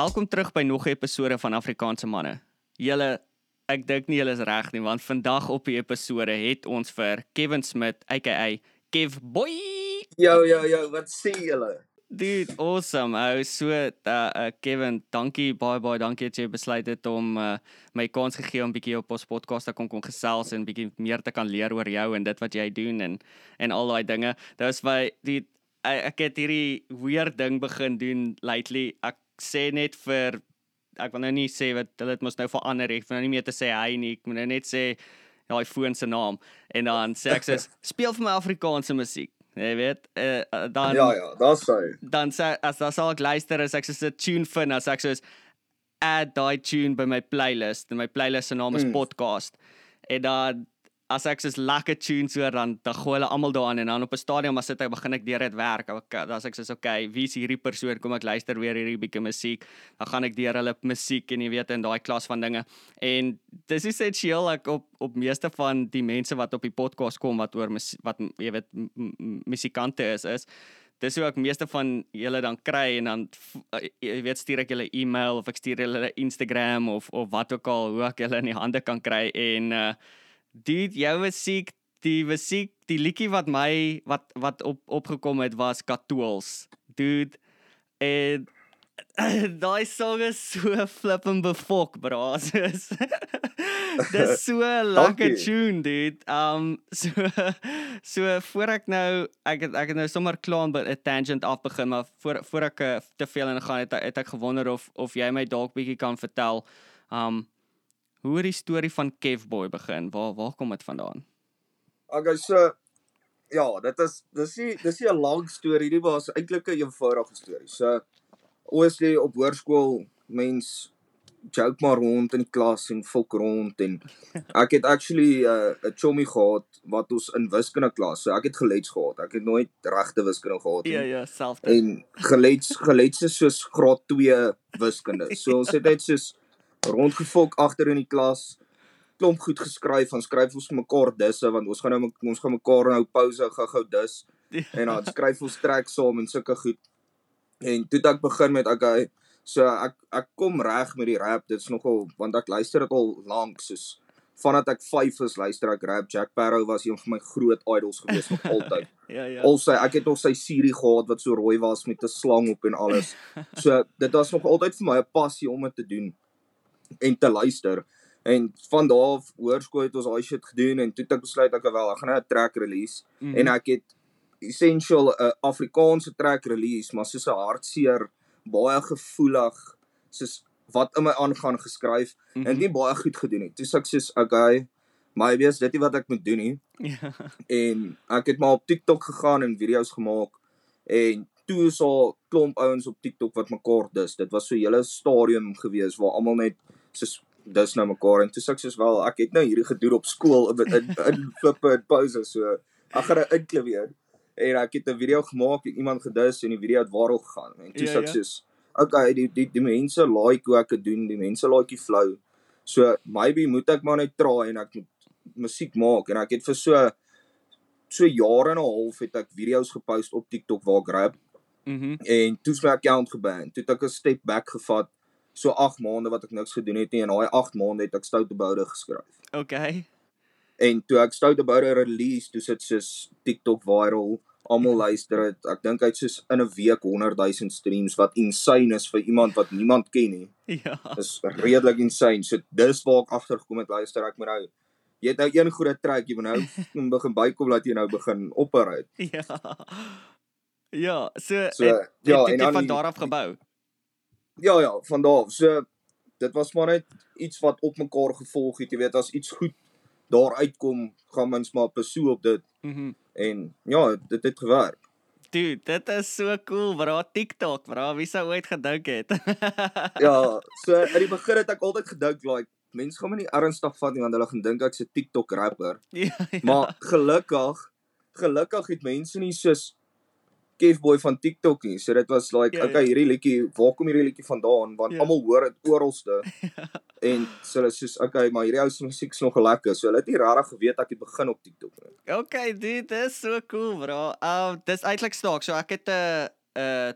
Welkom terug by nog 'n episode van Afrikaanse manne. Julle ek dink nie julle is reg nie want vandag op die episode het ons vir Kevin Smith aka Kev Boy. Yo yo yo, wat sê julle? Dude, awesome. Ou so uh, uh Kevin, dankie baie baie dankie dat jy besluit het om uh, my kans gegee om bietjie op ons podcast te kom kom gesels en bietjie meer te kan leer oor jou en dit wat jy doen en en al daai dinge. Dit was my die ek het hierdie weird ding begin doen lately. Ek sê net vir ek wil nou nie sê wat hulle dit mos nou verander ek wil nou nie meer te sê hy nie. Ek moet nou net sê daai foon se naam. En dan sê ek sê speel vir my Afrikaanse musiek. Jy weet uh, dan Ja ja, daar's hy. dan sê as dan sal ek luister as ek so 'n tune vind as ek so is add daai tune by my playlist. En my playlist se naam is Mm. podcast. En dan as ek soos lekker tunes hoor dan dan gooi hulle almal daarin en dan op 'n stadium as dit ek begin ek deur dit werk dan as ek sê okay wie is hierdie persoon? Kom ek luister weer hierdie bietjie musiek. Dan gaan ek deur hulle musiek en jy weet in daai klas van dinge. En dis essensieel ek op op meeste van die mense wat op die podcast kom wat oor wat jy weet musikante is is dis hoe ek meeste van julle dan kry en dan uh, jy weet stuur ek julle e-mail of ek stuur julle Instagram of of wat ook al hoe ek julle in die hande kan kry en uh dude jou musiek die musiek die liedjie wat my wat wat op opgekom het was Katools dude en daai song is so flippin befok bro. Soos dis so 'n lekker tune dude. Um so so voor ek nou ek het, ek het nou sommer klaar by 'n tangent af begin maar voor voor ek uh, te veel in gaan het, het ek gewonder of of jy my dalk bietjie kan vertel. Um hoe het die storie van Kevboy begin waar waar kom dit vandaan Okay, so ja, dit is dis nie dis nie 'n lang storie nie, maar is eintlik 'n eenvoudige storie. So ons lê op hoërskool, mens joke maar rond in die klas en volk rond en ek het actually 'n uh, 'n chommy gehad wat ons in wiskunde klas. So ek het geleds gehad. Ek het nooit regte wiskunde gehad nie. ja ja selfde en geleds geleds is soos graad 2 wiskunde. So ons het net soos rondgefok agter in die klas klomp goed geskryf, ons skryf ons mekaar disse want ons gaan nou ons gaan mekaar nou pouse gou-gou dis en dan skryf ons trek saam en sulke goed. En toe ek begin met okay, so ek ek kom reg met die rap. Dit's nogal want ek luister dit al lank soos vandat ek 5 is luister ek rap. Jack Sparrow was een van my groot idols gewees nog altyd. ja ja Al sy ek het nog sy serie gehad wat so rooi was met 'n slang op en alles. So dit was nog altyd vir my 'n passie om dit te doen en te luister. En van daar af hoërskool het ons daai shit gedoen en toe het ek besluit ek wel, ek gaan nou 'n track release Mhm. en ek het essential 'n Afrikaanse track release, maar soos 'n hartseer, baie gevoelig, soos wat in my aangaan geskryf Mhm. en nie baie goed gedoen nie. Toe sê ek soos okay, maar weet dit nie wat ek moet doen nie ja en ek het maar op TikTok gegaan en video's gemaak en toe is al klomp ouens op TikTok wat mekaar dis. Dit was so 'n hele stadium gewees waar almal net soos dis nou mekaar en toe sê ek soos wel ek het nou hierdie gedoen op skool in in, in flippe en pause so ek gaan nou inkleweer en ek het 'n video gemaak en iemand gedis en die video het viral gegaan en toe Ja, sê ek ja. soos okay die die die mense like hoe ek dit doen die mense like die flow so maybe moet ek maar net try en ek moet musiek maak en ek het vir so so jare en 'n half het ek video's gepost op TikTok waar ek rap mhm en toe's my account geban. Toe het ek 'n step back gevat. So 8 maande wat ek niks gedoen het nie en daai 8 maande het ek Stoute Boude geskryf. okay En toe ek Stoute Boude release, toe sit soos TikTok viral. Almal luister dit. Ek dink hy het soos in 'n week 100 000 streams wat insane is vir iemand wat niemand ken nie. ja Dis redelik insane. So dis waar ek agtergekom het luister ek moet nou jy het nou een groot trek jy moet nou begin bykom dat jy nou begin operate. ja ja so, So het, ja, het en jy dan van die- daar af gebou Ja ja, van daar af. So dit was maar net iets wat op mekaar gevolg het, jy weet, as iets goed daar uitkom, gaan mens maar pursue op dit mhm en ja, dit het gewerk. Dude, dit is so cool, bro. TikTok, bro. Wie sou ooit gedink het? Ja, so in die begin het ek altyd gedink like mense gaan my nie ernstig vat nie want hulle gaan dink ek's 'n TikTok rapper. ja, ja. Maar gelukkig, gelukkig het mense nie soos Kevboy van TikTok nie. So dit was like, Ja, ja. okay, hierdie liedjie, waar kom hierdie liedjie vandaan? Want Ja. almal hoor dit oralste. En so hulle soos, okay, maar hierdie ou se musiek is nog lekker. So hulle het nie regtig geweet ek het begin op TikTok nie. Okay, dude, dis so cool, bro. Um dis eintlik snaaks. So ek het 'n 'n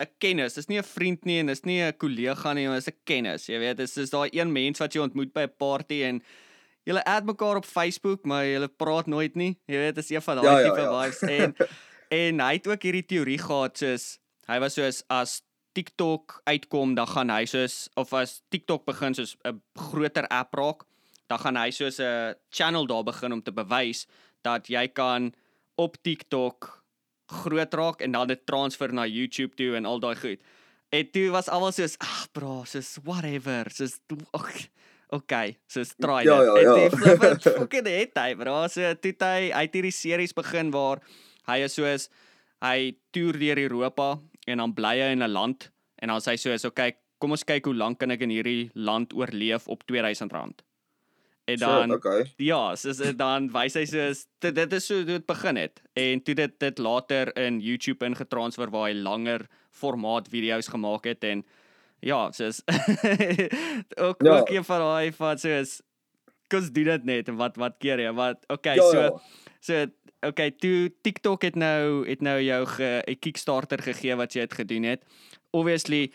'n kennis. Dis nie 'n vriend nie en dis nie 'n kollega nie, maar dis 'n kennis. Jy weet, dis is daai een mens wat jy ontmoet by 'n party en julle add mekaar op Facebook, maar julle praat nooit nie. Jy weet, dis een van daai Ja, ja, tipe ja. vibes en en hy het ook hierdie teorie gehad soos hy was soos as TikTok uitkom, dan gaan hy soos of as TikTok begin soos 'n groter app raak, dan gaan hy soos 'n channel daar begin om te bewys dat jy kan op TikTok groot raak en dan dit transfer na YouTube toe en al daai goed. En toe was almal soos, "Ag, bro, soos whatever." Soos ag Okay, soos try dit. Ja, ja, En ja. toe flip it fucking het hy, bro. So toe het hy het hierdie series begin waar hy is soos hy toer deur Europa en dan bly hy in 'n land en dan sê hy soos, "Okay, kom ons kyk hoe lank kan ek in hierdie land oorleef op R2000." En dan so, okay. Ja, soos dan wys hy soos dit, dit is so hoe dit begin het en toe dit dit later in YouTube ingetransfer waar hy langer formaat video's gemaak het en ja, soos ook Ja. ook een van daai van soos kos doen dit net en wat wat keer jy? Wat okay, Ja, so ja. so okay, toe TikTok het nou het nou jou 'n Kickstarter gegee wat jy het gedoen het. Obviously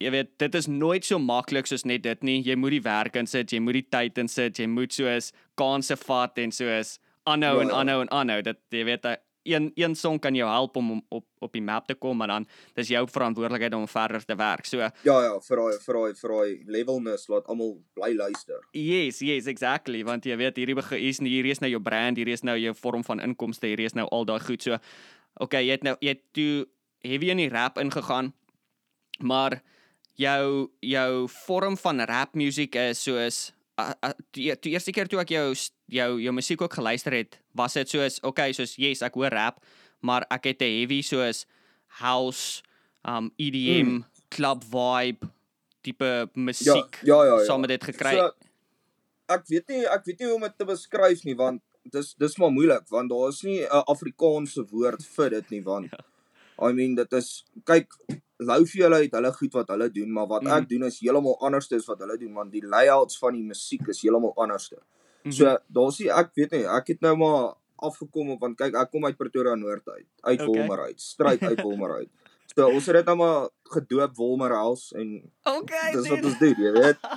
Jy weet, dit is nooit so maklik soos net dit nie. Jy moet die werk insit, jy moet die tyd insit, jy moet soos kansse vat en soos aanhou Ja, en aanhou en aanhou. Dit jy weet, 'n een een song kan jou help om om op op die map te kom, maar dan dis jou verantwoordelikheid om verder te werk. So, Ja ja, vir daai vir daai vir daai levelness laat almal bly luister. yes, yes, exactly, want jy weet hierdie begin is hierdie is nou jou brand, hierdie is nou jou vorm van inkomste, hierdie is nou al daai goed. So, okay, jy het nou jy het toe heavy in die rap ingegaan. Maar jou jou vorm van rap musiek is soos die, eerste keer toe ek jou jou jou musiek ook geluister het, was dit soos okay, soos yes, ek hoor rap, maar ek het 'n heavy soos house, um EDM, Mm. club vibe tipe Ja, musiek ja ja ja. saam met dit gekry. So, ek weet nie ek weet nie hoe om dit te beskryf nie want dis dis maar moeilik want daar is nie 'n Afrikaanse woord vir dit nie want Ja. I mean dit is kyk Loufie hulle het hulle goed wat hulle doen maar wat Mhm. ek doen is heeltemal anders as wat hulle doen want die layouts van die musiek is heeltemal anders. Mhm. So daar's nie ek weet nie ek het nou maar afgekom op want kyk ek kom uit Pretoria Noord uit uit Okay. Wolmer uit stryd uit Wolmer uit. So ons het dit nou maar gedoop Wolmer House en okay, dis wat ons doen jy weet.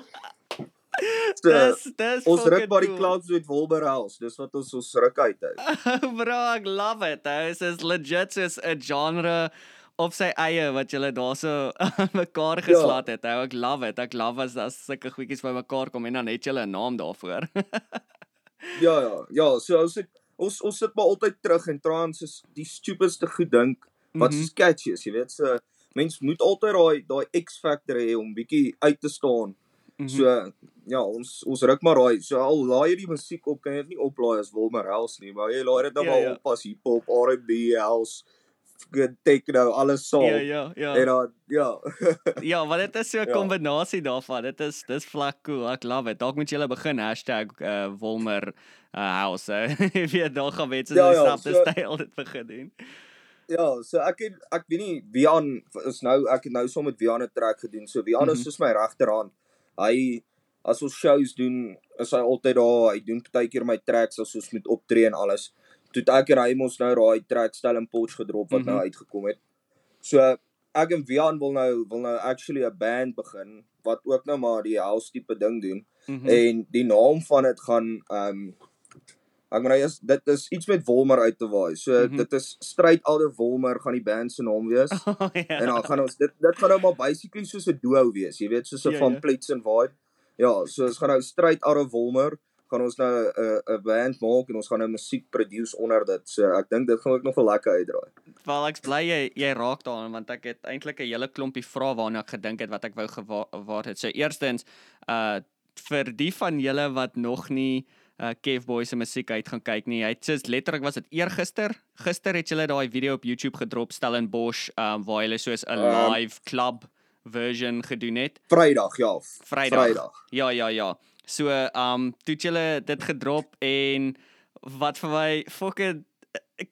So, dis dis Ons ruk maar die clubs met Wolber House. Dis wat ons ons ruk uit uit. Bro, ek love it. Dit is legit soos 'n genre op sy eie wat julle daarso mekaar Ja. geslaat het. Ou, Ek love it. Ek love as as sulke goedjies bymekaar kom en dan het julle 'n naam daarvoor. Ja ja, ja, so ons het, ons ons sit maar altyd terug en trans is die stupidste goed dink wat Mhm. so sketchy is, jy weet, so mens moet altyd daai daai X factor hê om bietjie uit te staan. Mhm. So ja, ons ons ruk maar daai. So al laai jy die musiek op, kan jy dit nie oplaai as Wolmer House nie, maar jy laai dit nou Ja, maar ja. op as hip-hop, R&B, house, good techno, alles saam. ja, ja, ja. En dan ja. Ja, want dit is so 'n Ja. kombinasie daarvan. Dit is dis vlak cool. Ek love it. Dalk moet julle begin hashtag, uh, #Wolmer uh, house. hè. Jy weet daar gaan mense Ja, so ja, snap so- styl dit begin doen. Ja, so ek het ek weet nie Wian is nou ek het nou saam met Wian 'n trek gedoen. So Wian is Mhm. soos my regterhand. Hy as ons shows doen, is hy altyd daar. Hy doen partykeer my tracks as ons moet optree en alles. Toe ek en hy mos nou daai track stel in Potch gedrop wat nou Mhm. uitgekom het. So ek en Wian wil nou wil nou actually 'n band begin wat ook nou maar die house tipe ding doen. Mhm. En die naam van dit gaan ehm um, ek moet nou eers dit is iets met Wolmer uit te waai. So mm -hmm. dit is Stryd Alder Wolmer gaan die band se naam wees. Oh, ja. En dan gaan ons dit dit gaan nou maar basically soos 'n duo wees, jy weet, soos 'n Ja, van ja. Plets en Vibe. Ja, so ons gaan nou Stryd Alder Wolmer gaan ons nou 'n 'n band maak en ons gaan nou musiek produce onder dit. So ek dink dit gaan ook nog wel lekker uitdraai. Wel ek's bly jy jy raak daaraan want ek het eintlik 'n hele klompie vrae waarna ek gedink het wat ek wou gewaar het. So eerstens uh vir die van julle wat nog nie uh Kev Boy se musiek uit gaan kyk nie. Hy het soos letterlik was dit eergister. Gister het julle daai video op YouTube gedrop Stellenbosch um waar hulle soos 'n Um, live club version gedoen het. Vrydag, ja. Vrydag. Vrydag. Ja, ja, ja. So, um toe het julle dit gedrop en wat vir my fucking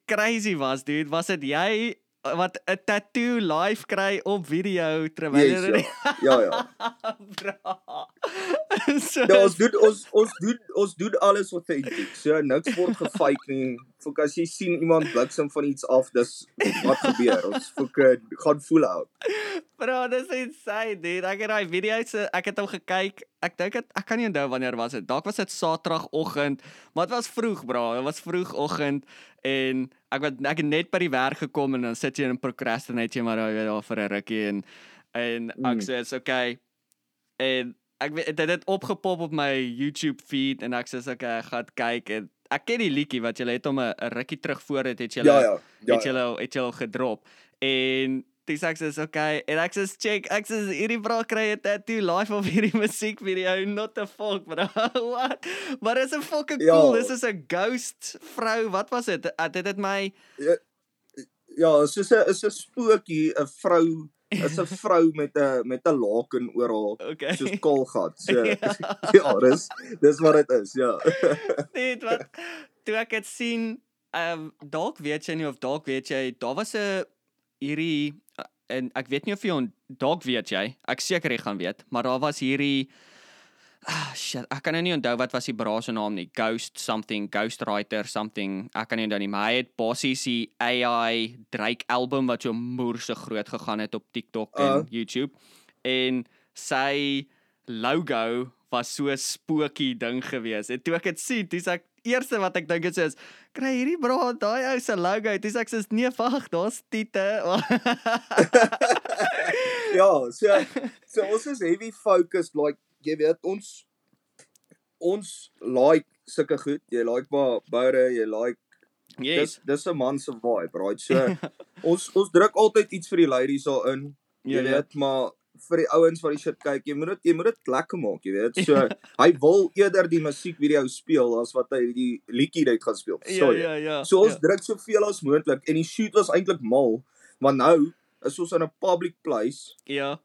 crazy was, dude, was dit jy wat 'n tattoo live kry op video terwyl Yes, hy ja. Ja ja. bra. so, Ja, ons doen ons ons doen ons doen alles authentic. So niks word gefake nie. Fok as jy sien iemand bliksem van iets af, dis wat gebeur. Ons fok gaan voel out. Bro, dis insane, dude. Ek het daai video se ek het hom gekyk. Ek dink dit ek kan nie onthou wanneer was dit. Dalk was dit Saterdagoggend, maar dit was vroeg, bro. Dit was vroegoggend en ek wat ek het net by die werk gekom en dan sit jy in procrastinate jy maar daar daar vir 'n rukkie en en ek Mm. sê dit's okay. En ek weet dit het opgepop op my YouTube feed en ek sê okay, ek gaan kyk en ek ken die liedjie wat jy het hom 'n 'n rukkie terug voor dit het jy Ja ja. Ja. het ja. julle het julle gedrop en dis ek sê okay en ek sê check ek sê hierdie bra kry 'n tattoo live op hierdie musiekvideo not the fuck bro what maar is 'n fucking Ja. cool dis is 'n ghost vrou wat was dit dit het my Ja, is soos 'n is 'n spookie, 'n vrou, is 'n vrou met 'n met 'n laken oral okay soos kolgat. So Ja. ja, dis dis wat dit is, ja. net wat toe ek dit sien ehm um, dalk weet jy nie of dalk weet jy daar was 'n hierdie en ek weet nie of jy dalk weet jy ek seker jy gaan weet maar daar was hierdie Ah shit, ek kan nou nie onthou wat was die bra se naam nie. Ghost something, Ghostwriter something. Ek kan nie onthou nie, maar hy het basies die AI Drake album wat so moerse groot gegaan het op TikTok en Uh. YouTube. En sy logo was so 'n spooky ding gewees. En toe ek dit sien, dis ek eerste wat ek dink is is kry hierdie bra daai ou se logo. Dis ek sê nee, wag, daar's Tiete. ja, so so ons is heavy focused like jy weet ons ons like sulke goed. Jy like maar boure, jy like yes. dis dis 'n man se vibe, right? So ons ons druk altyd iets vir die ladies daarin. Jy Ja, ja. weet, maar vir die ouens wat die shit kyk, jy moet dit jy moet dit lekker maak, jy weet. So hy wil eerder die musiekvideo speel as wat hy die liedjie net gaan speel. Ja, Sorry. ja, ja. So ons ja. druk soveel as moontlik en die shoot was eintlik mal, maar nou is ons in 'n public place. Ja.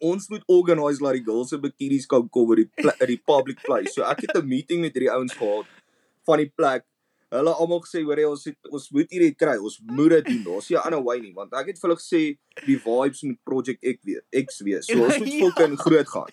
Ons moet organise dat die girls se bikinis kan kom by die in die public place. So ek het 'n meeting met hierdie ouens gehad van die plek. Hulle almal gesê hoor jy ons het, ons moet hierdie kry. Ons moet dit doen. Daar's nie 'n ander way nie want ek het vir hulle gesê die vibes moet Project X wees. X wees. So ons moet Ja. fucking groot gaan.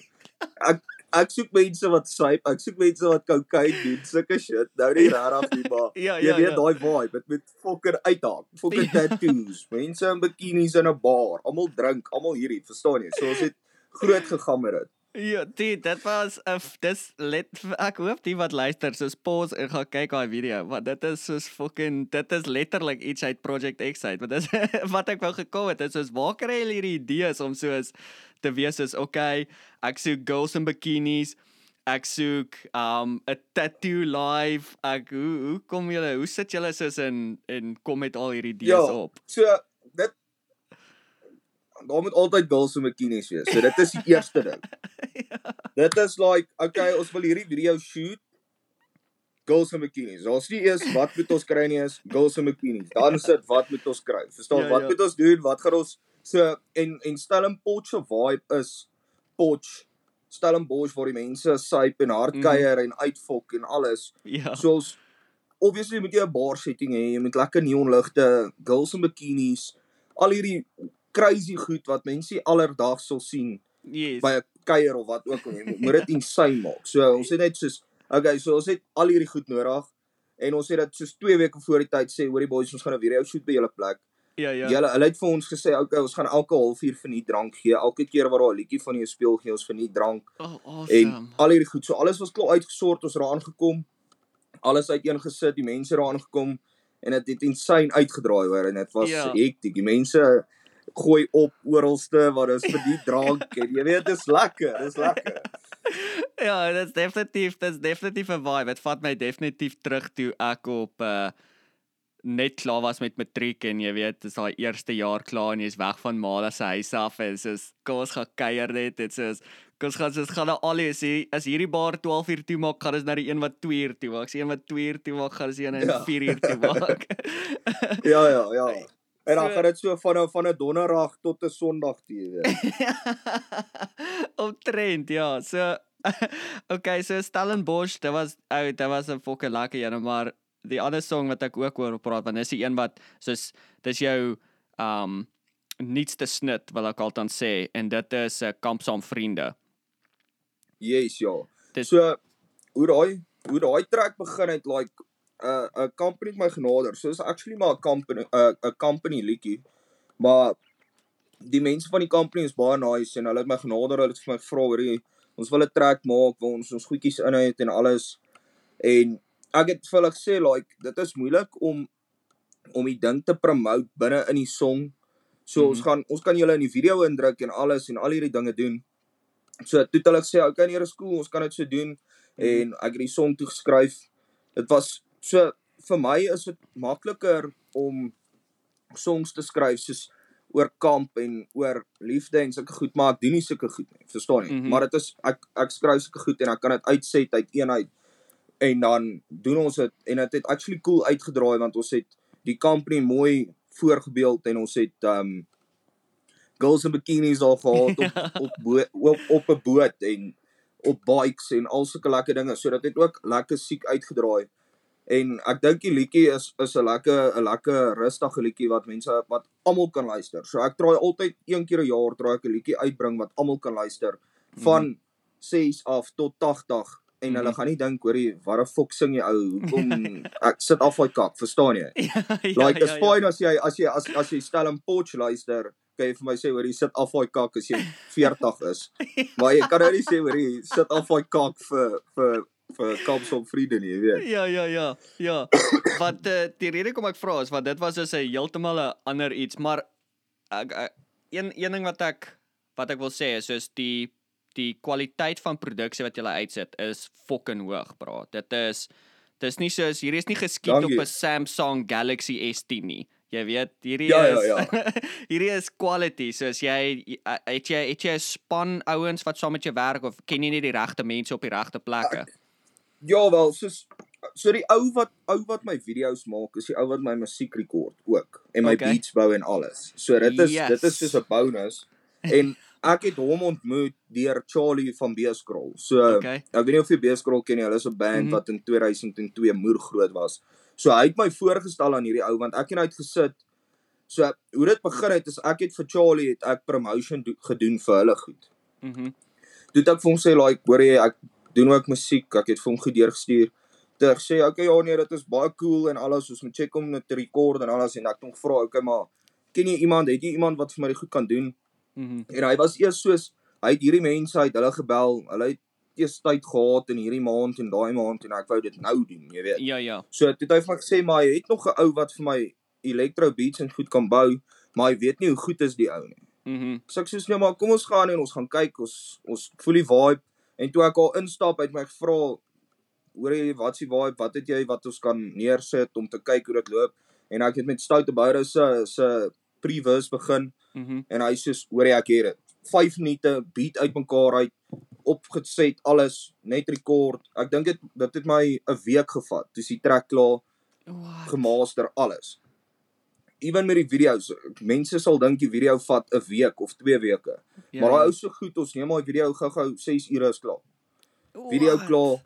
Ek ek soek mense wat sype, ek soek mense wat cocaine doen, sulke shit. Nou nie regtig nie, maar Ja, Jy ja, weet ja. daai vibe, dit moet fucking uithaal. Fucking Ja. tattoos, mense in bikinis in 'n bar, almal drink, almal hierdie, verstaan jy? So ons het groot gegaan met dit. Ja, dit dit was 'n f- dis let ek hoop die wat luister soos pause en gaan kyk daai video want dit is soos fucking dit is letterlik iets uit Project X uit want dit is wat ek wou gekom het is soos waar kry julle hierdie idees om soos te wees soos okay ek soek girls in bikinis ek soek um 'n tattoo live ek hoe hoe kom julle hoe sit julle soos in en kom met al hierdie idees Ja. op So daar moet altyd girls in bikinis wees. So dit is die eerste ding. Dit is like, okay, ons wil hierdie video shoot girls in bikinis. Ons nie eers wat moet ons kry nie is girls in bikinis. Dan is dit wat moet ons kry? Verstaan, Ja, wat ja. moet ons doen? Wat gaan ons so en en Stellenbosch se vibe is Potch Stellenbosch waar die mense sype en hardkuier en uitfok en alles. ja So ons obviously moet jy 'n bar setting hê, jy moet lekker neonligte, girls in bikinis, al hierdie crazy goed wat mense alledaags sal sien yes by 'n kuier of wat ook al jy moet dit insane maak. So ons het net soos okay, so ons het al hierdie goed nodig en ons het dit soos 2 weke voor die tyd sê hoor die boys ons gaan 'n video shoot by julle plek. ja ja. Julle hulle het vir ons gesê okay, ons gaan elke halfuur vir nie drank gee. Elke keer wat daar 'n liedjie van jou speel gee ons vir nie drank oh, en awesome al hierdie goed. So alles was klaar uitgesort, ons raak aangekom. Alles uiteengesit, die mense raak aangekom en dit het insane uitgedraai hoor en dit was ja. hektiek. Die mense gooi op oralste wat is vir die drank en jy weet dit is lekker, dit is lekker. Ja, dit is definitief, dit is definitief 'n vibe. Dit vat my definitief terug toe ek op uh net klaar was met matriek en jy weet, dis daai eerste jaar klaar en jy's weg van ma se huis af en soos kom ons gaan kuier net, dit soos kom ons gaan soos gaan na al die as hier- as hierdie bar 12 uur toe maak, gaan ons na die een wat 2 uur toe maak. As een wat 2 uur toe maak, gaan ons een in Ja. 4 uur toe maak. Ja ja, ja. En dan So- gaan dit so van 'n van 'n donderdag tot 'n sonderdag toe, jy weet. op trend ja so okay so Stellenbosch dit was ou dit was 'n fucking lekker een maar die ander song wat ek ook oor praat want dis die een wat soos dis jou um nuutste snit wil ek altyd sê en dit is 'n uh, kamp saam vriende. Yes, ja. Dit- So hoe daai hoe daai trek begin het like 'n uh, 'n company my genader. So is actually maar 'n company 'n uh, 'n company liedjie. Maar die mense van die company is baie nice en hulle het my genader. Hulle het vir my gevra hoor jy ons wil 'n trek maak waar ons ons goedjies in het en alles. En ek het vir hulle gesê like dit is moeilik om om die ding te promote binne in die song. So mm -hmm. ons Mhm. gaan ons kan julle in die video indruk en alles en al hierdie dinge doen. So toe het hulle gesê, "Oké, nee, dis cool, ons kan dit so doen." Mhm. en ek het die song toe geskryf. Dit was so vir my is dit makliker om songs te skryf soos oor kamp en oor liefde en sulke goed, maar ek doen nie sulke goed nie. Verstaan jy? Mm. -hmm. Maar dit is ek ek skryf sulke goed en ek kan dit uitset uit een uit en dan doen ons dit en dit het actually cool uitgedraai want ons het die company mooi voorgebeeld en ons het um girls in bikinis daar gehad op op bo, op op 'n boot en op bikes en al sulke lekker dinge. So dit het ook lekker siek uitgedraai. En ek dink die liedjie is is 'n lekker 'n lekker rustige liedjie wat mense wat almal kan luister. So ek probeer altyd een keer 'n jaar probeer ek 'n liedjie uitbring wat almal kan luister van mm -hmm. 6 af tot 80 en hulle Mhm. gaan nie dink hoorie wat 'n fok sing jy ou hoekom ek sit af daai kak verstaan jy ja, like is fine as jy as jy as as jy stel 'n potch luister kan jy vir my sê hoor jy sit af daai kak as jy 40 is maar jy kan nou nie sê hoor jy sit af daai kak vir vir vir kamps op vriende nie jy weet Ja ja ja ja. Wat uh, die rede kom ek vra is want dit was dus 'n heeltemal 'n ander iets, maar ek, ek een een ding wat ek wat ek wil sê is soos die die kwaliteit van produksie wat jy uitsit is fucking hoog, bro. Dit is dis nie soos hierdie is nie geskiet op Dankie. 'n Samsung Galaxy S10 nie. Jy weet, hierdie Ja, ja, is ja. hierdie is quality. Soos jy het jy het jy 'n span ouens wat saam met jou werk of ken jy nie die regte mense op die regte plekke? Ja wel soos so die ou wat ou wat my video's maak is die ou wat my musiek rekord ook en my Okay. beats bou en alles so dit is Yes. dit is soos 'n bonus en ek het hom ontmoet deur Charlie van Beeskrol so Okay. Ek weet nie of jy Beeskrol ken nie. Hulle is 'n band mm. -hmm. wat in 2002 moer groot was. So hy het my voorgestel aan hierdie ou want ek en hy het gesit. So hoe dit begin het is ek het vir Charlie het ek promotion do, gedoen vir hulle goed. Mhm. Mm Toe het ek vir hom sê like hoor jy ek doen ook musiek. Ek het vir hom goed deurgestuur. Toe het ek sê okay ja nee dit is baie cool en alles ons moet check om dit te rekord en alles en ek het hom gevra okay maar ken jy iemand het jy iemand wat vir my dit goed kan doen? Mhm. En hy was eers soos hy het hierdie mense uit hulle gebel. Hulle het eers tyd gehad in hierdie maand en daai maand en ek wou dit nou doen, jy weet. Ja ja. So toe het hy vir my gesê maar hy het nog 'n ou wat vir my electro beats en goed kan bou, maar hy weet nie hoe goed is die ou nie. Mhm. So ek sê nee maar kom ons gaan en ons gaan kyk, ons ons voel die vibe en toe ek al instap uit my gevra hoor jy wat s'ie vibe, wat het jy wat ons kan neersit om te kyk hoe dit loop? En ek het met Stoute Boude se se pre-verse begin Mhm. en hy sê hoor jy ek het dit. 5 minute beat uitmekaar uit opgeset alles net rekord. Ek dink dit dit het my 'n week gevat. Dis die track klaar. What? gemaster alles ewen met die video's mense sal dink die video vat 'n week of 2 weke Ja, maar daai ja. ou so goed ons neem daai video gou-gou 6 ure is klaar video What? klaar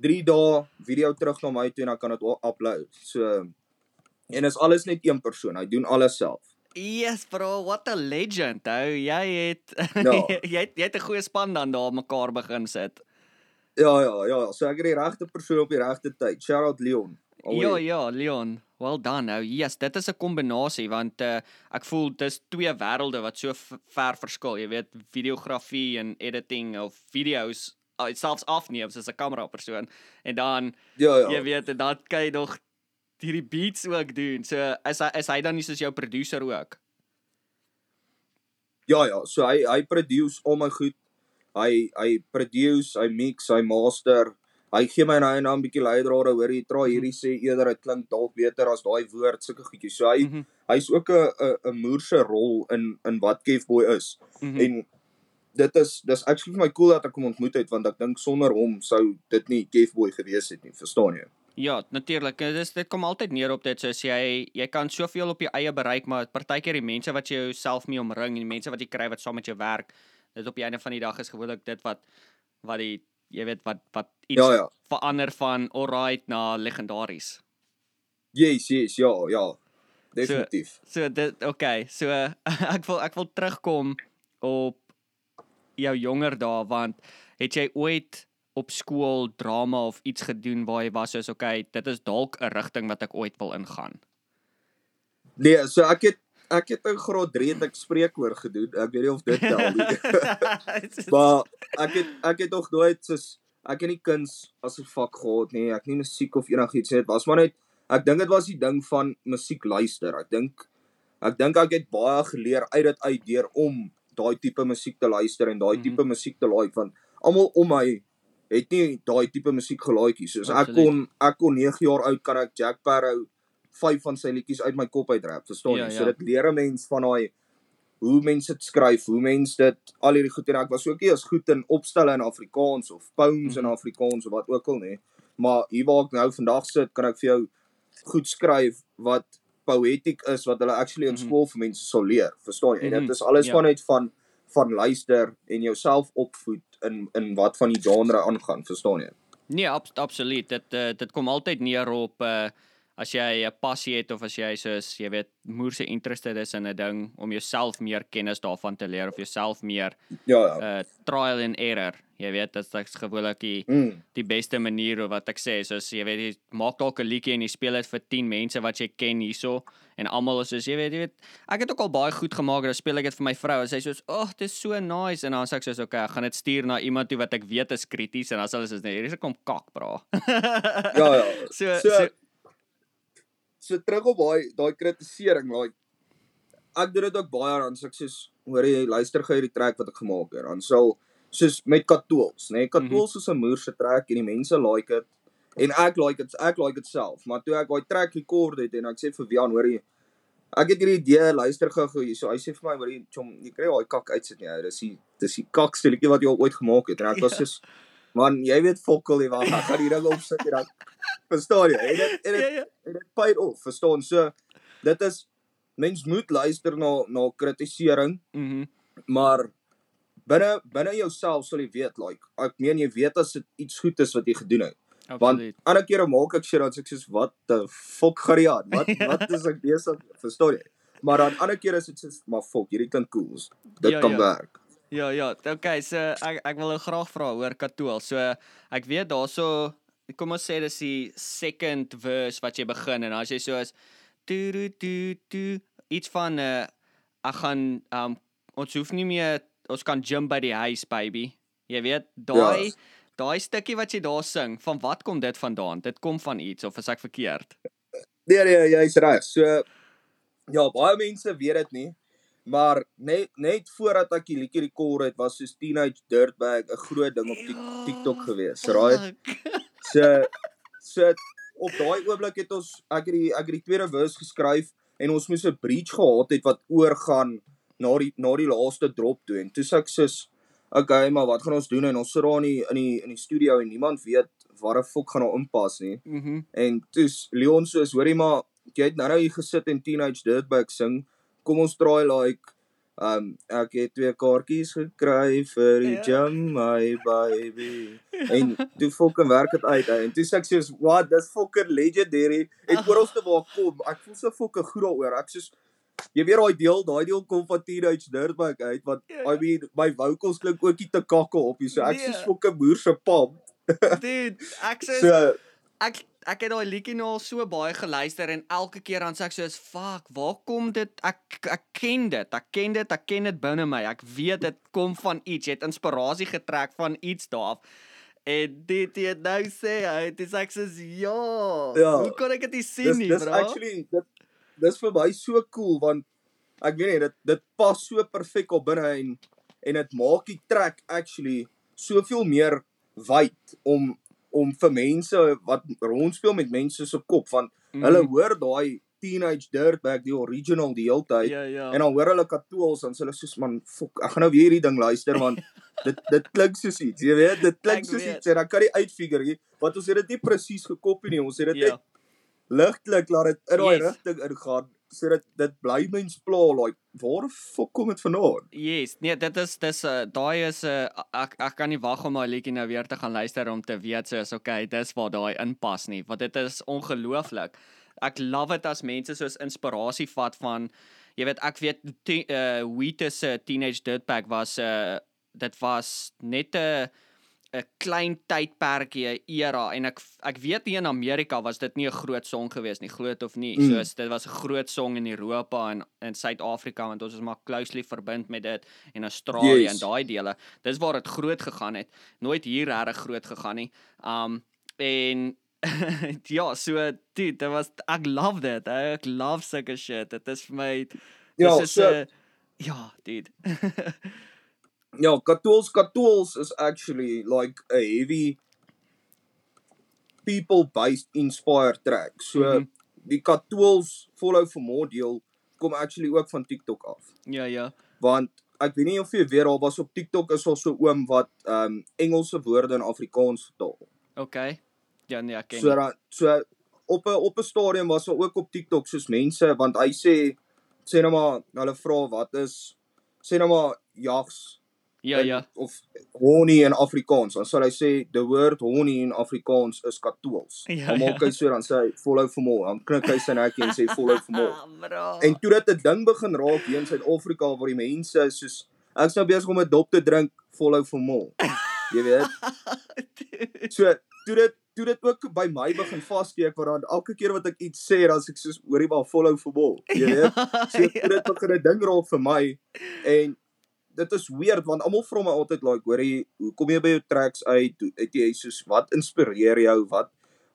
3 dae video terug na my toe en dan kan dit upload so en is alles net een persoon hy doen alles self Yes bro, what a legend. Ou, jy het Ja. jy het jy het 'n goeie span dan daar mekaar begin sit. ja ja ja so ek het die regte persoon op die regte tyd shout out Leon Ja Alweer. ja, Leon. Well done. Nou, yes, dit is 'n kombinasie want uh, ek voel dis twee wêrelde wat so ver verskil. Jy weet, videografie en editing of videos uh, selfs afneem as 'n kamera persoon en dan ja ja jy weet en dan kan jy nog hierdie beats ook doen. So is hy is hy dan nie soos jou producer ook? Ja ja, so hy hy produce al my goed. Hy hy produce, hy mix, hy master. Hy gee my nou en dan 'n bietjie leidrade hoor jy, try hierdie sê eerder dit klink dalk beter as daai woord sulke goedjies. So hy Mhm. hy's ook 'n 'n 'n moerse rol in in wat Kefboy is. Mhm. En dit is dis actually vir my cool dat ek hom ontmoet het want ek dink sonder hom sou dit nie Kefboy gewees het nie, verstaan jy? Ja, natuurlik. Dit is dit kom altyd neer op dit soos jy jy kan soveel op jou eie bereik, maar partykeer die mense wat jy jouself mee omring en die mense wat jy kry wat saam met jou werk, dit op die einde van die dag is gewoonlik dit wat wat die jy weet wat wat iets Ja ja. verander van alright na legendaries. Yes, yes, ja, ja. definitief. So dit okay, so ek wil ek wil terugkom op jou jonger dae want het jy ooit op skool drama of iets gedoen waar jy was soos okay, dit is dalk 'n rigting wat ek ooit wil ingaan. Nee, so ek het ek het in graad 3 het ek spreekwoord gedoen. Ek weet nie of dit tel nie. maar ek het ek het nog nooit soos ek het nie kuns as 'n vak gehad nie. Ek nie musiek of enigiets nie. Dit was maar net ek dink dit was die ding van musiek luister. Ek dink ek dink ek het baie geleer uit dit uit deur om daai tipe musiek te luister en daai Mhm. tipe musiek te like want almal om my het nie daai tipe musiek gelaaitjie soos ek Absoluut. kon ek kon 9 jaar oud kan ek Jack Sparrow vyf van sy liedjies uit my kop uitrap verstaan jy Ja, so ja. dit leer 'n mens van daai hoe mense dit skryf hoe mense dit al hierdie goed en ek was ook nie as goed in opstelle in Afrikaans of poems in Mhm. Afrikaans of wat ook al nie maar hier waar ek nou vandag sit kan ek vir jou goed skryf wat poetic is wat hulle actually in Mhm. skool vir mense sal leer verstaan jy en Mhm, dit is alles ja. van net van van luister en jouself opvoed in in wat van die genre aangaan verstaan jy Nee, ab absoluut. Dit uh, dit kom altyd neer op uh as jy 'n passie het of as jy soos jy weet moerse interested is in 'n ding om jouself meer kennis daarvan te leer of jouself meer ja ja. uh trial and error. Jy weet dit is gewoonlik die mm, die beste manier of wat ek sê soos jy weet jy maak dalk 'n liedjie en jy speel dit vir 10 mense wat jy ken hierso en almal is soos jy weet jy weet ek het ook al baie goed gemaak en dan speel ek dit vir my vrou en sy sê soos ag oh, dit is so nice. En dan sê ek soos okay ek gaan dit stuur na iemand toe wat ek weet is krities en dan sê hulle soos nee hier is 'n kom kak bra. Ja ja. So, so so so terug op daai daai kritisering like ek doen dit ook baie dan ek soos hoor jy luister gou hierdie track wat ek gemaak het dan sal soos met Katools nê nee? Katools is 'n moerse track en die mense like dit en ek like dit ek like dit self maar toe ek daai track rekord het en ek sê vir Wian hoor jy ek het hierdie idee luister gou gou hierso hy sê vir my hoor jy chom jy kry daai kak uitsit nie ou dis die dis die kakste liedjie wat jy al ooit gemaak het en ek was Ja. soos man jy weet fokkel jy wag ek gaan hier ding opsit en dan verstaan jy en dit en dit ja ja en dit paid off, verstaan? So dit is mens moet luister na na kritisering, mhm maar binne binne jouself sal jy weet like ek meen jy weet as dit iets goed is wat jy gedoen het. Want absoluut ander kere maak ek shit dan sê ek soos wat the fuck gaan jy aan? Wat wat is ek besig? Verstaan jy? Maar dan ander kere is dit soos maar fuck, hierdie klink cool. Dit Ja, kan ja. werk. Ja ja, okay, so ek ek wil nou graag vra oor Katoel. So ek weet daarso kom ons sê dis die second verse wat jy begin en as jy so is tu tu tu tu iets van uh, ek gaan um ons hoef nie meer ons kan gym by die huis baby. Jy weet, daai Ja. daai stukkie wat jy daar sing, van wat kom dit vandaan? Dit kom van iets of is ek verkeerd? Nee nee, jy's reg. So ja, baie mense weet dit nie. Maar net net voordat ek die liedjie rekord het, was soos Teenage Dirtbag 'n groot ding op Tik- TikTok gewees, right? So so op daai oomblik het ons ek het die ek het die tweede verse geskryf en ons moes 'n bridge gehad het wat oorgaan na die na die laaste drop toe en toe sê ek soos okay, maar wat gaan ons doen en ons sit daar in die in die in die studio en niemand weet waar 'n fok gaan daar inpas nie. Mhm. En toe's Leon soos hoorie maar jy het nou nou hier gesit en Teenage Dirtbag sing. Kom ons draai like um ek het twee kaartjies gekry vir die Ja. gym my baby. En toe fucking werk dit uit en toe sê ek soos what dis fucking legendary en Ag. oralste waar ek kom ek voel so fucking goed daaroor ek soos jy weet daai deel daai deel kom van Teenage Dirtbag uit wat Ja. I mean my vocals klink ook nie te kakke op hier so ek Nee. soos fucking boer se pap Dude, ek sê so ek ek het daai liedjie nou al so baie geluister en elke keer dan sê ek soos fuck, waar kom dit? Ek ek ken dit. Ek ken dit. Ek ken dit binne my. Ek weet dit kom van iets. Jy het inspirasie getrek van iets daar af. En dit jy nou sê, hy dis ek soos ja. Ja. Hoe kon ek dit sien dis nie, dis bro? actually dit dis vir my so cool want ek weet nie dit dit pas so perfek op binne en en dit maak die track actually soveel meer wyd om om vir mense wat rondspeel met mense se kop want Mhm. hulle hoor daai Teenage Dirtbag die original die hele tyd Ja, ja. en dan hoor hulle Katools dan sê hulle soos man fok ek gaan nou weer hierdie ding luister want dit dit klink soos iets jy weet dit klink soos iets en dan kan jy uitfigure nie want ons het dit nie presies gekopie nie ons het dit Ja. net ligtelik laat dit in daai Yes. rigting ingaan sodat dit bly mens pla like waar fok kom dit vandaan Yes, nee, dit is dis 'n uh, daai is 'n uh, ek ek kan nie wag om daai liedjie nou weer te gaan luister om te weet so is okay, dis waar daai inpas nie, want dit is ongelooflik. ek love dit as mense soos inspirasie vat van jy weet ek weet te, uh Wheatus se Teenage Dirtbag was 'n uh, dit was net 'n 'n klein tydperkie era en ek ek weet hier in Amerika was dit nie 'n groot song gewees nie, groot of nie. Mm. Soos dit was 'n groot song in Europa en in Suid-Afrika want ons is maar closely verbind met dit en Australië Yes. en daai dele. Dis waar dit groot gegaan het. Nooit hier regtig groot gegaan nie. Um en ja, so dude, dit was ek love dit. Ek love sulke shit. Dit is vir my Ja, dis is so- 'n ja, dude. Ja, Katools Katools is actually like a heavy people based inspired track. So mm. -hmm. die Katools follow for more deel kom actually ook van TikTok af. ja, ja. Want ek weet nie of jy weet daar was op TikTok is al so oom wat um Engelse woorde in Afrikaans vertaal. Okay. Ja, nee, ek ken. So dan so op 'n op 'n stadium was daar ook op TikTok soos mense want hy sê sê nou maar hulle vra wat is sê nou maar jags ja, in- ja. of honey in Afrikaans. Dan sal hy sê the word honey in Afrikaans is katools. Ja, Dan maak ja. hy so dan sê hy follow for more. Dan knik hy sy nekkie en sê follow for more. En toe dit 'n ding begin raak hier in Suid-Afrika waar die mense soos ek's nou besig om 'n dop te drink, follow for more. Jy weet. So toe dit toe dit ook by my begin vassteek waar dan elke keer wat ek iets sê dan ek soos hoorie maar follow for more. Jy weet. So toe dit begin 'n ding raak vir my en dit is weird want almal vra my altyd like hoorie hoe kom jy by jou tracks uit? Het jy soos wat inspireer jou? Wat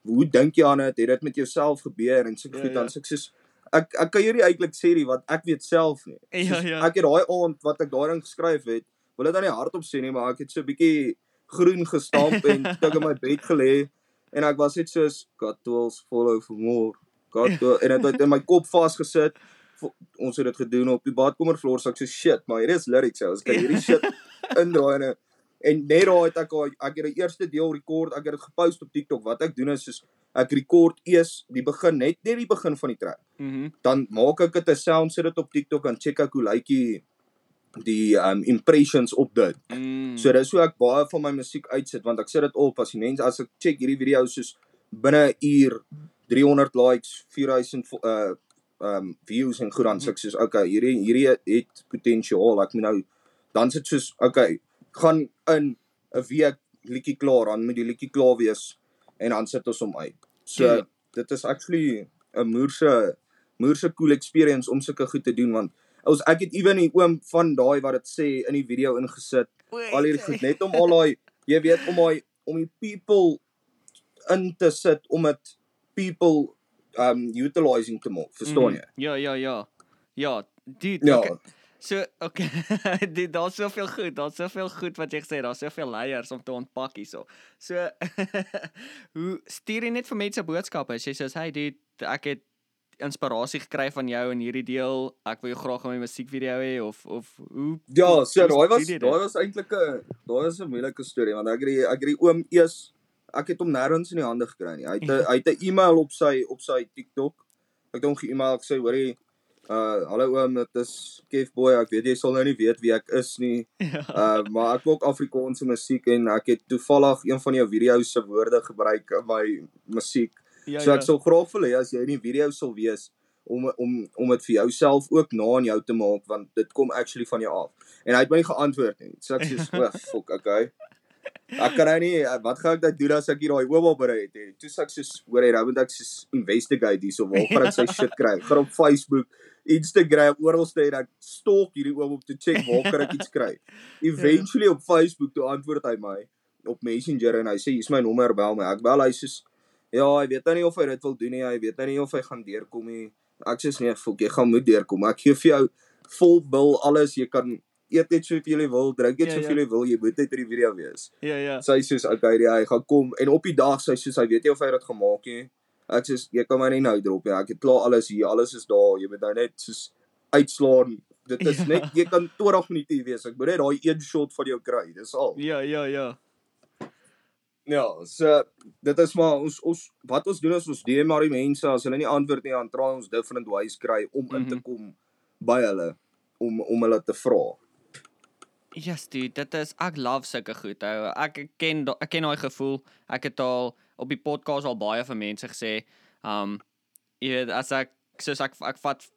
hoe dink jy aan dit? Het dit met jouself gebeur en so Ja, goed ja. dan ek soos ek ek kan jou nie eintlik sê nie wat ek weet self nie. Ja, Soos, ja. Ek het daai aand wat ek daarin geskryf het, wil dit dan nie hardop sê nie, maar ek het so 'n bietjie groen gestamp en tik in my bed gelê en ek was net soos God tools follow for more. God tool, en dit het in my kop vasgesit. Ons het dit gedoen op die badkamervloer, so ek sê shit, maar hier is lyrics, ou. Ons kan hierdie shit indraai en en net daai het ek al ek het die eerste deel rekord, ek het dit gepost op TikTok. Wat ek doen is soos ek rekord eers die begin, net net die begin van die track Mhm. dan maak ek dit 'n sound sit dit op TikTok en check ek hoe lyk die die um impressions op dit. Mm. So dis hoe ek baie van my musiek uitsit want ek sit dit op as die mense as ek check hierdie video soos binne 'n uur 300 likes, 4000 vo- uh um views en goed dan sê ek soos okay, hierdie hierdie het potensiaal. Ek moet nou dan sit soos okay, gaan in 'n week liedjie klaar, dan moet die liedjie klaar wees en dan sit ons hom uit. So Ja. dit is actually 'n moerse moerse cool experience om sulke goed te doen want ons ek het ewen die oom van daai wat dit sê in die video ingesit al hierdie goed net om al daai jy weet om daai om die people in te sit om dit people um utilizing te maak verstaan jy Mhm. Ja, ja, ja. Ja, dude, ja okay. So, okay. dit daar's soveel goed, daar's soveel goed wat jy gesê, het, daar's soveel layers om te ontpak hierso. So, hoe stuur jy net vir mense boodskappe? As jy sê, "Hey dude, ek het inspirasie gekry van jou in hierdie deel. Ek wil jou graag in my musiekvideo hê of of hoe ja so daai was daai was eintlik 'n daai was 'n moeilike storie want ek het die ek het die oom eers ek het hom nêrens in die hande gekry nie hy het 'n hy het 'n e-mail op sy op sy TikTok ek het hom ge-email gesê hoorie uh hallo oom dit is Kev boy ek weet jy sal nou nie weet wie ek is nie Ja. Uh maar ek maak Afrikaanse musiek en ek het toevallig een van jou video's se woorde gebruik in my musiek. Ja, so ja. ek sou graag wil hê as jy in die video sal wees om om om dit vir jouself ook na aan jou te maak want dit kom actually van jou af. En hy het my nie geantwoord nie. So ek sê fuck, okay. Ek kan nou nie wat gaan ek nou doen as ek hier daai ouma berei het? Toe sê ek soos hoor jy, nou moet ek soos investigate hierso waar gaan ek sy shit kry? Gaan op Facebook, Instagram, oralste en ek stalk hierdie oom om te check waar kan ek iets kry. Eventually op Facebook toe antwoord hy my op Messenger en hy sê hier's my nommer bel my. Ek bel hy sê ja, hy weet nou nie of hy dit wil doen nie. Hy weet nou nie of hy gaan deurkom nie. Ek sê nee, fok, jy gaan moet deurkom. Ek gee vir jou vol bil alles. Jy kan eet net soveel jy wil, drink net Ja, ja. soveel jy wil. Jy moet net in die video wees. Ja, ja. Sy sê soos okay, ja, hy gaan kom en op die dag sy sê hy weet nie of hy dit gemaak nie. Ek sê jy kan my nie nou drop nie. Ek het klaar alles hier. Alles is daar. Jy moet nou net soos uitslaan. Dit is Ja. net jy kan 20 minute hier wees. Ek moet net daai een shot van jou kry. Dis al. Ja, ja, ja. Ja, so dit is maar ons ons wat ons doen is ons DM maar die mense as hulle nie antwoord nie dan try ons different ways kry om in te Mhm. kom by hulle om om hulle te vra. Yes, dude, dit is ek love sulke goed. Ou. Ek ken ek ken daai gevoel. Ek het al op die podcast al baie van mense gesê, um jy weet as ek soos ek ek vat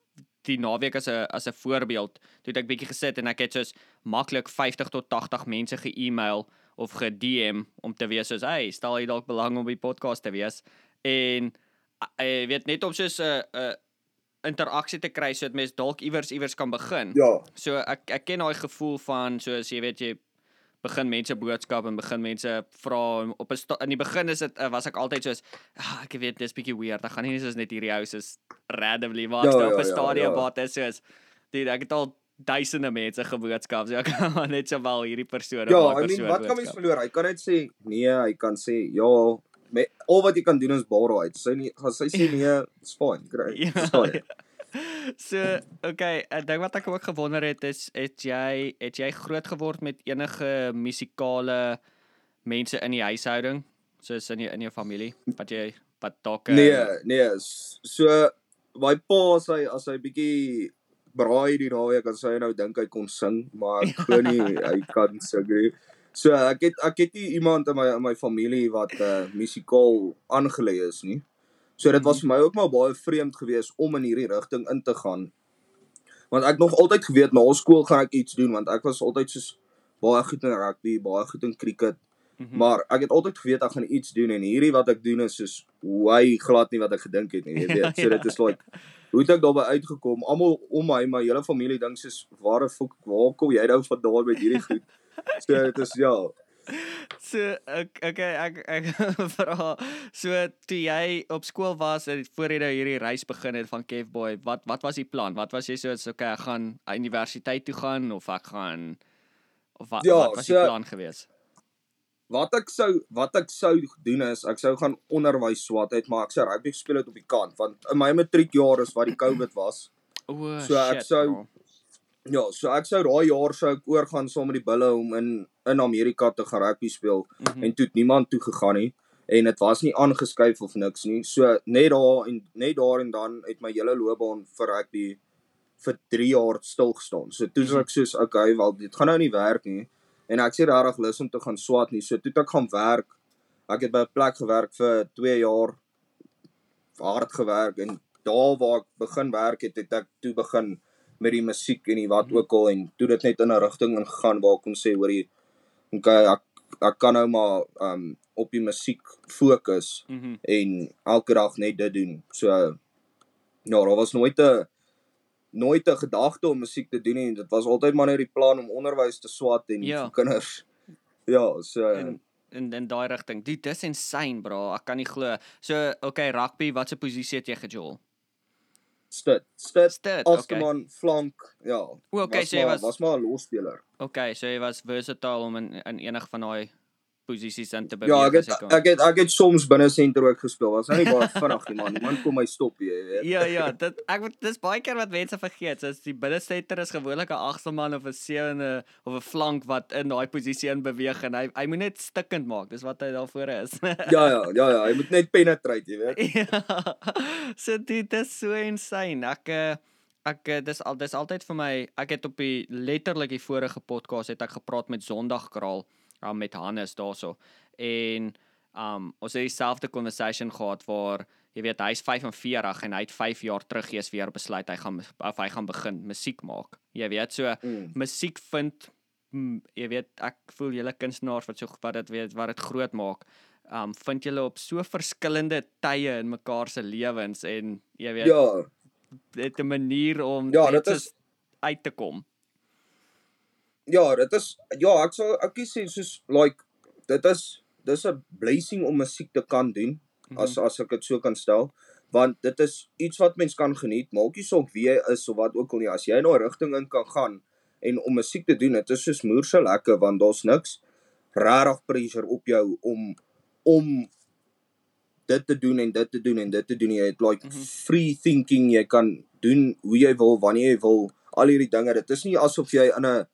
die naweek as 'n as 'n voorbeeld, toe het ek bietjie gesit en ek het soos maklik 50 tot 80 mense ge-email of ge-DM om te wees soos, "Hey, stel jy dalk belang om by podcast te wees?" En jy weet net om soos 'n 'n interaksie te kry sodat mense dalk iewers iewers kan begin. Ja. So ek ek ken daai gevoel van soos jy weet jy begin mense boodskap en begin mense vra op 'n in die begin is dit uh, was ek altyd soos ah, ek weet dis bietjie weird. Ek gaan nie soos net hierdie house is randomly maar Ja, ja, op ja, 'n ja, stadium ja. wat is soos dude ek het al duisende mense geboodskap. So ek kan maar net sowel hierdie persoon Ja, of daai I mean, persoon wat kan mens verloor? Hy kan net sê nee, hy kan sê ja. Met al wat jy kan doen is borrow uit. Sy nie gaan sy sê nee, it's fine. Great. Ja, jy? So, okay, ek dink wat ek ook gewonder het is het jy het jy groot geword met enige musikale mense in die huishouding soos in jou in jou familie wat jy wat dalk eh, Nee, nee. So my pa as hy as hy bietjie braai die naweek as hy nou dink hy kon sing, maar ek glo nie hy kan sing nie. So ek het ek het nie iemand in my in my familie wat uh musikaal aangelê is nie. So dit was vir my ook maar baie vreemd geweest om in hierdie rigting in te gaan. Want ek nog altyd geweet na skool gaan ek iets doen want ek was altyd soos baie goed in rugby, baie goed in cricket, Mhm. maar ek het altyd geweet ek gaan iets doen en hierdie wat ek doen is soos way glad nie wat ek gedink het nie, jy weet. So dit is like hoe het ek daarby uitgekom? Almal om my, my hele familie dink soos waar die fok waar kom jy nou vandaan met hierdie goed? So dit is ja. So ek okay ek ek vra so toe jy op skool was en voor jy nou hierdie reis begin het van Kevboy, wat wat was die plan? Wat was jy so so okay, ek gaan universiteit toe gaan of ek gaan of wat, Ja, wat was die so- plan geweest? Wat ek sou wat ek sou doen is ek sou gaan onderwys swat uit, maar ek sou rugby gespeel het op die kant want in my matriekjaar is wat die COVID was. O, So ek shit, sou- bro. Ja, so ek sou daai jaar sou ek oorgaan saam met die bulle om in in Amerika te gaan rugby speel. Mhm. en toe het niemand toe gegaan nie en dit was nie aangeskuif of niks nie. So net daar en net daar en dan het my hele loopbaan vir rugby vir 3 jaar stil gestaan. So toe is ek soos okay, wel dit gaan nou nie werk nie. En ek sê regtig lus om te gaan swat nie. So toe ek gaan werk. Ek het by 'n plek gewerk vir 2 jaar hard gewerk en daar waar ek begin werk het, het ek toe begin met die musiek en die wat Mhm. ook al en toe dit net in 'n rigting ingegaan waar ek kon sê hoorie okay, ek ek kan nou maar um op die musiek fokus Mhm. en elke dag net dit doen. So ja, daar was nooit 'n nooit 'n gedagte om musiek te doen nie. Dit was altyd maar net die plan om onderwys te swat en Ja. vir kinders. Ja, so in in in daai rigting. Dude, dis insane, bro. Ek kan nie glo. So, okay, rugby, watse posisie het jy gejol? Stit, stit, Stit, okay. Agterman, flank, ja. O, okay, was so jy maar, was- was maar 'n losspeler. Okay, so jy was versatile om in in enig van daai posisies in te beweeg. Ja, ek het kon. ek het ek het soms binne senter ook gespeel. Was nou nie baie vinnig nie, man. Niemand kom my stop, jy weet. Ja ja, dit ek dis baie keer wat mense vergeet. So as die binnestetter is gewoonlik 'n agste man of 'n sewende of 'n flank wat in daai posisie in beweeg en hy hy moet net stikkend maak. Dis wat hy daarvoor is. Ja, ja, ja, ja. Hy moet net penetrate, jy weet. ja. So dit is so insane. Ek eh, ek eh, dis al dis altyd vir my ek het op die letterlik die vorige podcast het ek gepraat met Sondagkraal um, met Hannes daarso. En um ons het dieselfde conversation gehad waar jy weet hy's 45 en hy het 5 jaar terug eers weer besluit hy gaan of hy gaan begin musiek maak. Jy weet so Mm. musiek vind mm, jy weet ek voel julle kunstenaars wat so wat dit weet wat dit groot maak. Um vind julle op so verskillende tye in mekaar se lewens en jy weet Ja, dit 'n manier om Ja, dit is- uit te kom. Ja, dit is ja, ek sal ek sê soos like dit is dis 'n blessing om musiek te kan doen as Mhm. as ek dit so kan stel want dit is iets wat mens kan geniet maak nie saak wie jy is of wat ook al nie as jy in 'n rigting in kan gaan en om musiek te doen dit is soos moerse lekker want daar's niks regtig pressure op jou om om dit te doen en dit te doen en dit te doen jy het like Mhm. free thinking jy kan doen hoe jy wil wanneer jy wil al hierdie dinge dit is nie asof jy in 'n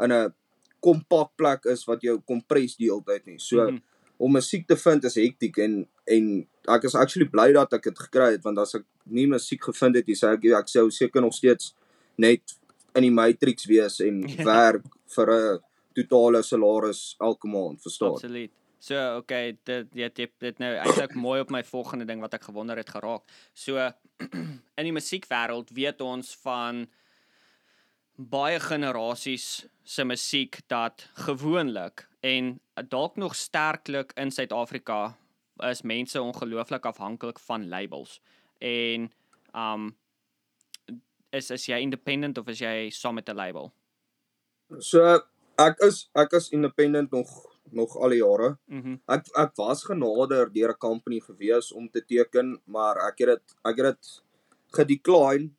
in 'n kompak plek is wat jou kompres die hele tyd nie so Mhm. om musiek te vind is hektiek en en ek is actually bly dat ek dit gekry het want as ek nie musiek gevind het nie sê ek ja, ek sou seker nog steeds net in die matrix wees en Ja. werk vir 'n totale salaris elke maand verstaan Absoluut. So okay, dit jy het dit nou eintlik mooi op my volgende ding wat ek gewonder het geraak. So in die musiekwêreld weet ons van baie generasies se musiek dat gewoonlik en dalk nog sterklik in Suid-Afrika is mense ongelooflik afhanklik van labels. En um is is jy independent of is jy saam met 'n label? So ek is ek is independent nog nog al die jare. Mm Ek ek was genader deur 'n company gewees om te teken, maar ek het dit ek het dit gedecline.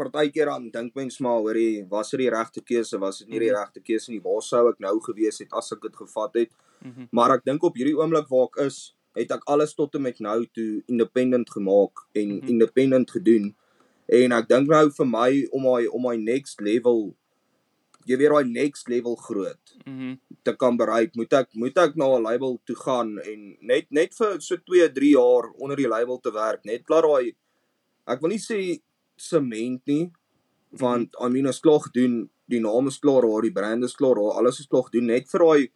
Partykeer dan dink mens maar hoorie, was dit die regte keuse, was dit nie die Mhm. regte keuse nie. Waar sou ek nou gewees het as ek dit gevat het? Mm Maar ek dink op hierdie oomblik waar ek is, het ek alles tot en met nou toe independent gemaak en mm. -hmm. independent gedoen. En ek dink nou vir my om my om my next level jy weet daai next level groot. Mm te kan bereik, moet ek moet ek na 'n label toe gaan en net net vir so 2, 3 jaar onder die label te werk, net klaar daai ek wil nie sê sement nie, want I mean ons klaar gedoen, die naam is klaar daar, die brand is klaar daar, alles is klaar gedoen net vir daai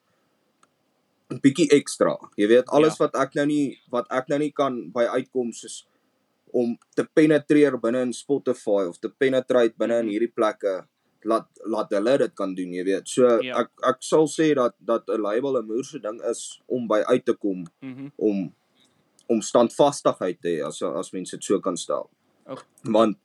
'n bietjie ekstra. Jy weet alles ja. wat ek nou nie wat ek nou nie kan by uitkom soos om te penetreer binne in Spotify of te penetrate binne in Mhm. hierdie plekke laat laat hulle dit kan doen, jy weet. So Ja. ek ek sal sê dat dat 'n label 'n moerse ding is om by uit te kom Mhm. Mm om om standvastigheid te hê as as mense dit so kan stel. Want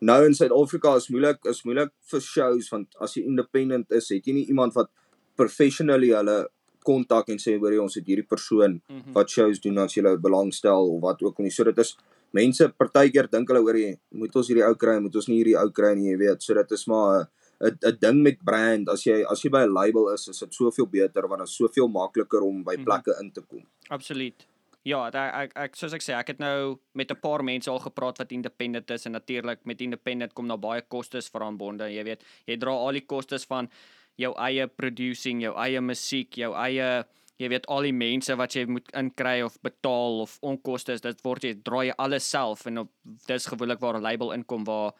nou in Suid-Afrika is moeilik is moeilik vir shows want as jy independent is, het jy nie iemand wat professionally hulle kontak en sê hoor jy ons het hierdie persoon Mhm. wat shows doen as jy hulle belangstel of wat ook al nie. So dit is mense partykeer dink hulle hoor jy moet ons hierdie ou kry, moet ons nie hierdie ou kry nie, jy weet. So dit is maar 'n 'n 'n ding met brand. As jy as jy by 'n label is, is dit soveel beter want dit is soveel makliker om by Mhm. plekke in te kom. Absoluut. Ja, ek ek, ek soos ek sê, ek het nou met 'n paar mense al gepraat wat independent is en natuurlik met independent kom daar baie kostes verantwoorde. Jy weet, jy dra al die kostes van jou eie producing, jou eie musiek, jou eie jy weet al die mense wat jy moet inkry of betaal of onkoste, dit word jy dra jy alles self en op dis gewoonlik waar 'n label inkom waar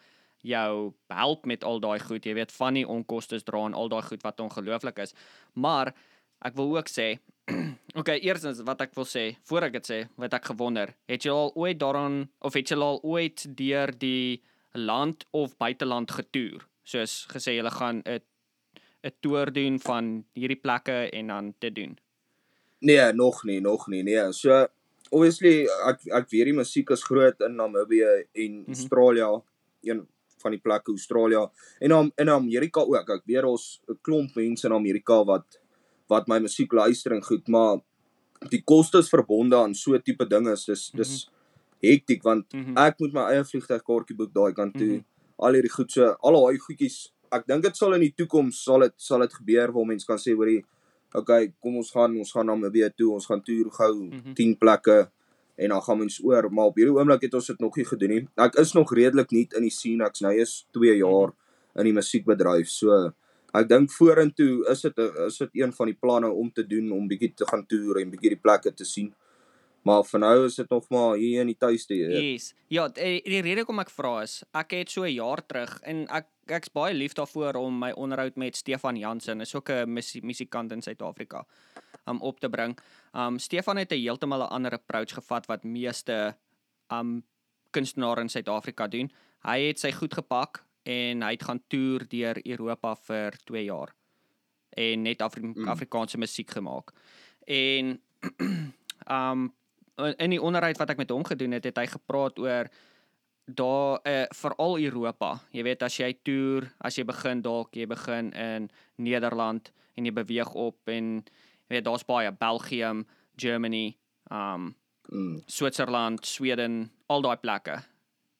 jou help met al daai goed, jy weet van die onkoste dra en al daai goed wat ongelooflik is. Maar ek wil ook sê Okay, eerstens wat ek wil sê, voor ek dit sê, wat ek gewonder, het jy al ooit daaraan of het jy al ooit deur die land of buiteland getoer? Soos gesê jy gaan 'n 'n toer doen van hierdie plekke en dan dit doen. Nee, nog nie, nog nie. Nee. So obviously ek ek weet die musiek is groot in Namibië en Mhm. Australië, een van die plekke Australië en dan in Amerika ook. Ek weet ons 'n klomp mense in Amerika wat wat my musiek luister en goed, maar die kostes verbonde aan so 'n tipe ding is dis dis hektiek want Mhm. ek moet my eie vliegtuigkaartjie boek daai kant toe. Mhm. Al hierdie goed so, al daai goedjies. Ek dink dit sal in die toekoms sal dit sal dit gebeur waar mense kan sê hoorie, okay, kom ons gaan ons gaan na Namibië toe, ons gaan toer gou Mhm. 10 plekke en dan gaan ons oor, maar op hierdie oomblik het ons dit nog nie gedoen nie. Ek is nog redelik nuut in die scene, ek's nou eens 2 jaar in die musiekbedryf. So ek dink vorentoe is dit is dit een van die planne om te doen om bietjie te gaan toer en bietjie die plekke te sien. Maar vir nou is dit nog maar hier in die tuiste. Yes. Ja, die, die rede hoekom ek vra is, ek het so 'n jaar terug en ek ek's baie lief daarvoor om my onderhoud met Stefan Jansen, is ook 'n musikant in Suid-Afrika, um op te bring. Um Stefan het 'n heeltemal 'n ander approach gevat wat meeste um kunstenaars in Suid-Afrika doen. Hy het sy goed gepak en hy het gaan toer deur Europa vir 2 jaar en net Afri Mm. Afrikaanse musiek gemaak. En um in die onderhoud wat ek met hom gedoen het, het hy gepraat oor daar uh, veral Europa. Jy weet as jy toer, as jy begin dalk jy begin in Nederland en jy beweeg op en jy weet daar's baie Belgium, Germany, um Mm. Switserland, Sweden, al daai plekke.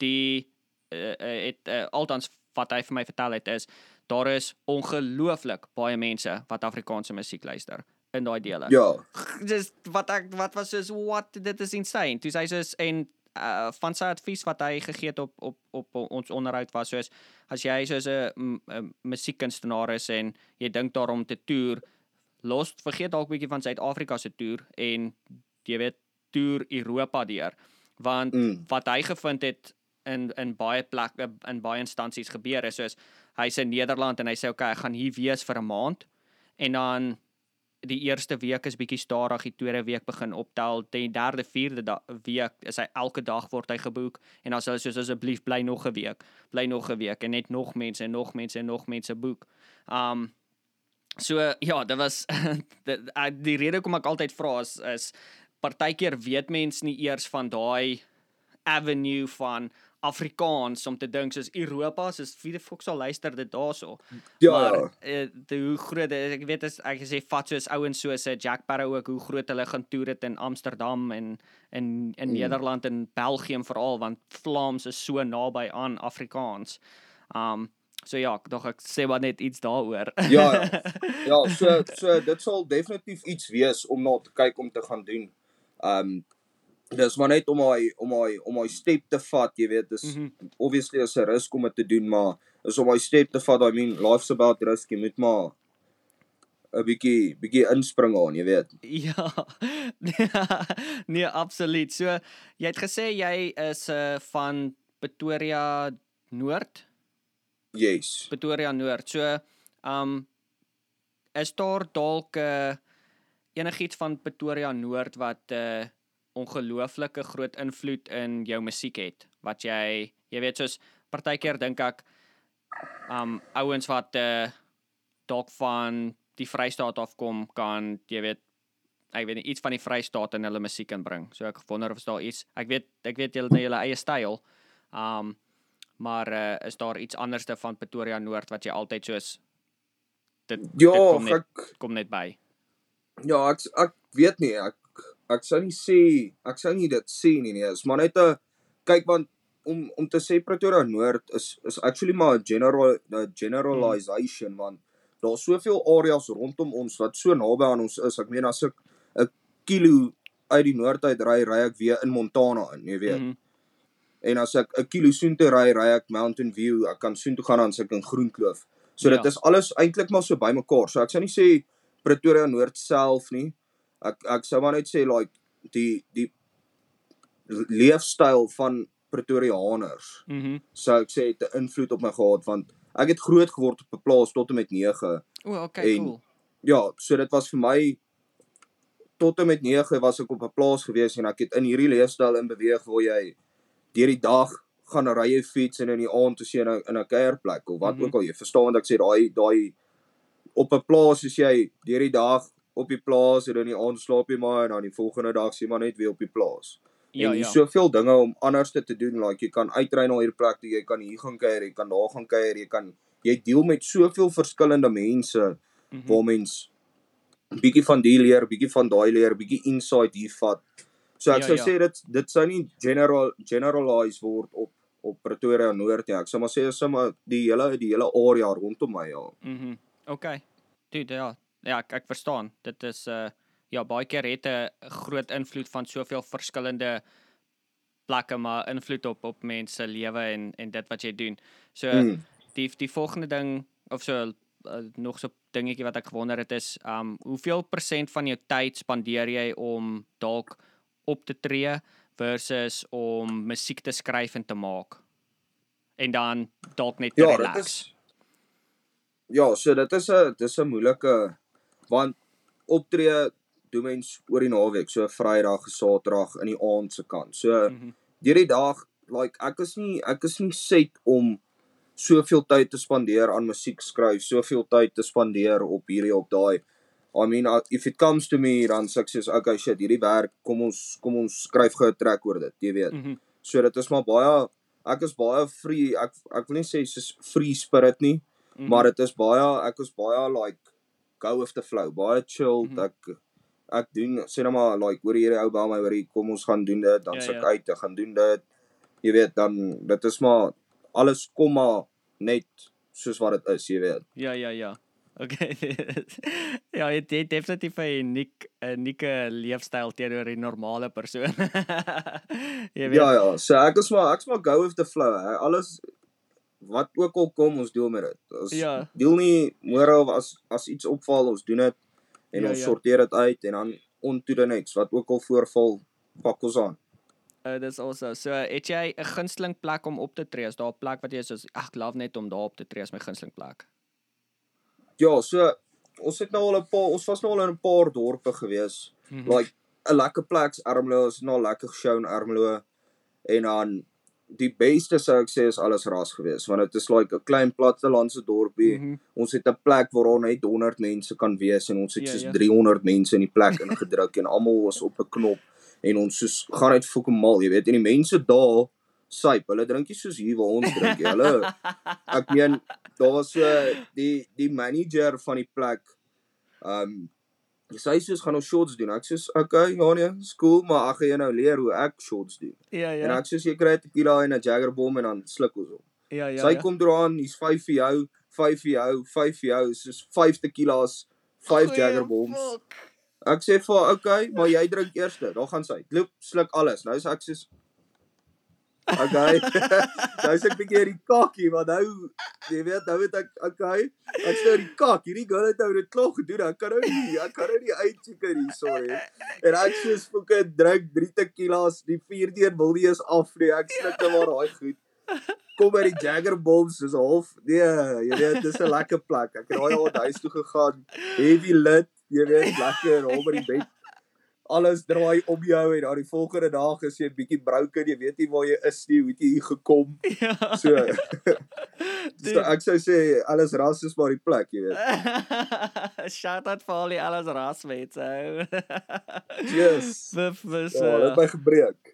Die het uh, altans wat hy vir my vertel het is daar is ongelooflik baie mense wat Afrikaanse musiek luister in daai dele. Ja. Dis wat ek wat was soos what dit is insane. Toe sy soos en uh, van sy advies wat hy gegee het op op op ons onderhoud was soos as jy soos 'n 'n musiekkunstenaar is en jy dink daarom te toer, los vergeet dalk 'n bietjie van Suid-Afrika se toer en jy weet toer Europa deur. Want Mm. wat hy gevind het in in baie plekke in baie instansies gebeur is soos hy's in Nederland en hy sê okay, ek gaan hier wees vir 'n maand en dan die eerste week is bietjie stadig, die tweede week begin optel, die derde, vierde week is hy elke dag word hy geboek en dan sê hulle soos asseblief bly nog 'n week, bly nog 'n week en net nog mense en nog mense en nog mense boek. Um so ja, dit was die, die rede kom ek altyd vra is is partykeer weet mense nie eers van daai avenue van Afrikaans om te dink soos Europa soos wie die fok sal luister dit daarso. Ja, maar uh, die hoe groot is, ek weet as ek sê vat soos ouens soos 'n Jack Sparrow ook hoe groot hulle gaan toer dit in Amsterdam en in in Mm. Nederland en België veral want Vlaams is so naby aan Afrikaans. Um so ja, dog ek sê maar net iets daaroor. Ja, ja. Ja, so so dit sal definitief iets wees om na te kyk om te gaan doen. Um dis maar net om hy om hy om hy step te vat, jy weet, dis mm. -hmm. obviously is 'n risk om dit te doen, maar is om hy step te vat, I mean, life's about risk, jy moet maar 'n bietjie bietjie inspring aan, jy weet. Ja. nee, absoluut. So jy het gesê jy is uh, van Pretoria Noord. Yes. Pretoria Noord. So, um is daar dalk uh, enigiets van Pretoria Noord wat 'n uh, ongelooflike groot invloed in jou musiek het? Wat jy, jy weet soos partykeer dink ek um ouens wat uh, dalk van die Vrystaat afkom kan, jy weet ek weet nie iets van die Vrystaat in hulle musiek inbring. So ek wonder of daar iets. Ek weet ek weet julle het julle eie styl. Um maar uh, is daar iets anderste van Pretoria Noord wat jy altyd soos dit Ja, dit kom net ek kom net by. ja, ek ek weet nie, ek ek sou nie sê ek sou nie dit sê nie, nee, is maar net 'n kyk want om om te sê Pretoria Noord is is actually maar 'n general 'n generalization hmm. want daar's soveel areas rondom ons wat so naby aan ons is. Ek meen as ek 'n kilo uit die noord uit ry, ry ek weer in Montana in, jy weet. Mm. -hmm. En as ek 'n kilo soontoe ry, ry ek Mountain View. Ek kan soontoe gaan dan sit ek in Groenkloof. So Ja. dit is alles eintlik maar so bymekaar. So ek sou nie sê Pretoria Noord self nie. Ek ek sou maar net sê like die die leefstyl van Pretoriaaners Mhm. sou ek sê het 'n invloed op my gehad want ek het groot geword op 'n plaas tot en met 9. O, okay, En- cool. Ja, so dit was vir my tot en met 9 was ek op 'n plaas gewees en ek het in hierdie leefstyl in beweeg waar jy deur die dag gaan ry jy fiets en in die aand is jy in 'n in 'n kuierplek of wat Mhm. ook al jy verstaan wat ek sê daai daai op 'n plaas is jy deur die dag op die plaas en in die aand slaap jy maar en dan die volgende dag sien jy maar net weer op die plaas. Ja, en ja. hier's soveel dinge om anders te doen, like jy kan uitry na hierdie plek toe, jy kan hier gaan kuier, jy kan daar gaan kuier, jy kan jy deel met soveel verskillende mense Mhm. waar mens bietjie van die leer, bietjie van daai leer, bietjie insight hier vat. So ek Ja, sou ja. sê dit dit sou nie general generalize word op op Pretoria Noord nie. Ek sou maar sê sommer die hele die hele area rondom my ja. Mhm. Okay. Dude, ja. Ja, ek, ek verstaan. Dit is uh ja, baie keer het 'n groot invloed van soveel verskillende plekke maar invloed op op mense se lewe en en dit wat jy doen. So Mm. die die volgende ding of so uh, nog so dingetjie wat ek gewonder het is um hoeveel persent van jou tyd spandeer jy om dalk op te tree versus om musiek te skryf en te maak en dan dalk net te Ja, dit relax. is Ja, so dit is 'n dis 'n moeilike want optree doen mens oor die naweek, so Vrydag, Saterdag in die aand se kant. So Mhm. deur die dag, like ek is nie ek is nie set om soveel tyd te spandeer aan musiek skryf, soveel tyd te spandeer op hierdie op daai. I mean uh, if it comes to me dan sê ek soos okay shit, hierdie werk, kom ons kom ons skryf gou 'n trek oor dit, jy weet. Mhm. So dit is maar baie ek is baie free. Ek ek wil nie sê soos free spirit nie, Mhm. maar dit is baie ek is baie like go with the flow, baie chill. Mhm. Ek ek doen sê nou maar like hoor hierdie ou bel my hoor hier kom ons gaan doen dit, dan Ja, sê ek ja. uit, ek gaan doen dit. Jy weet dan dit is maar alles kom maar net soos wat dit is, jy weet. Ja, ja, ja. Okay. ja, dit het definitief 'n uniek 'n unieke leefstyl teenoor die normale persoon. jy weet. Ja ja, so ek is maar ek's maar go with the flow. Hè. Alles wat ook al kom, ons deel met dit. Ons Ja. deel nie môre of as as iets opval, ons doen dit en Ja, ons ja. sorteer dit uit en dan on to the next wat ook al voorval, pak ons aan. Uh, dis also. So het jy 'n gunsteling plek om op te tree? Is daar 'n plek wat jy soos ag, love net om daar op te tree as my gunsteling plek? Ja, so ons het nou al 'n paar ons was nou al in 'n paar dorpe gewees. Mhm. Like 'n lekker plek is Ermelo, ons het nou lekker geshow in Ermelo en dan die beste sou ek sê is alles ras gewees want dit is like 'n klein plattelandse dorpie. Mhm. Ons het 'n plek waar daar net 100 mense kan wees en ons het Ja, soos ja. 300 mense in die plek ingedruk en almal was op 'n knop en ons soos gaan net fucking mal, jy weet, en die mense daar syp, hulle drink nie soos hier waar ons drink nie. Hulle ek meen daar was so die die manager van die plek. Um hy sê soos gaan ons shots doen. Ek sê okay, ja nee, is cool, maar ek gaan jou nou leer hoe ek shots doen. Ja, En ja. ek sê jy kry 'n tequila en 'n Jagger bomb en dan sluk ons hom. Ja, ja. Sy ja. kom eraan, hier's 5 vir jou, 5 vir jou, 5 vir jou, soos 5 tequilas, 5 Goeie Jagger bombs. Ek sê vir haar, okay, maar jy drink eers. Daar gaan sy. Loop, sluk alles. Nou sê ek soos Okay. nou sê ek bietjie hierdie kakkie, want nou jy weet, nou weet ek okay. Ek sê die kak, hierdie girl het nou dit klaar gedoen. Ek kan nou nie, ek kan nou nie uitchecker hier, sorry. En ek sê fucking drink 3 tequilas, die vierde een wil nie eens af nie. Ek sluk net maar daai goed. Kom by die Jagger Bombs, dis half. Nee, jy weet, dis 'n lekker plek. Ek het daai al huis toe gegaan. Heavy lit, jy weet, lekker daar by die bed alles draai om jou en dan die volgende dag is jy bietjie broken, jy weet nie waar jy is nie, hoe het jy hier gekom? Ja. So, so ek sou sê alles ras is maar die plek, jy weet. Shout out vir al die alles rasmense. ou. Yes. Vir vir Ja, dit het my gebreek.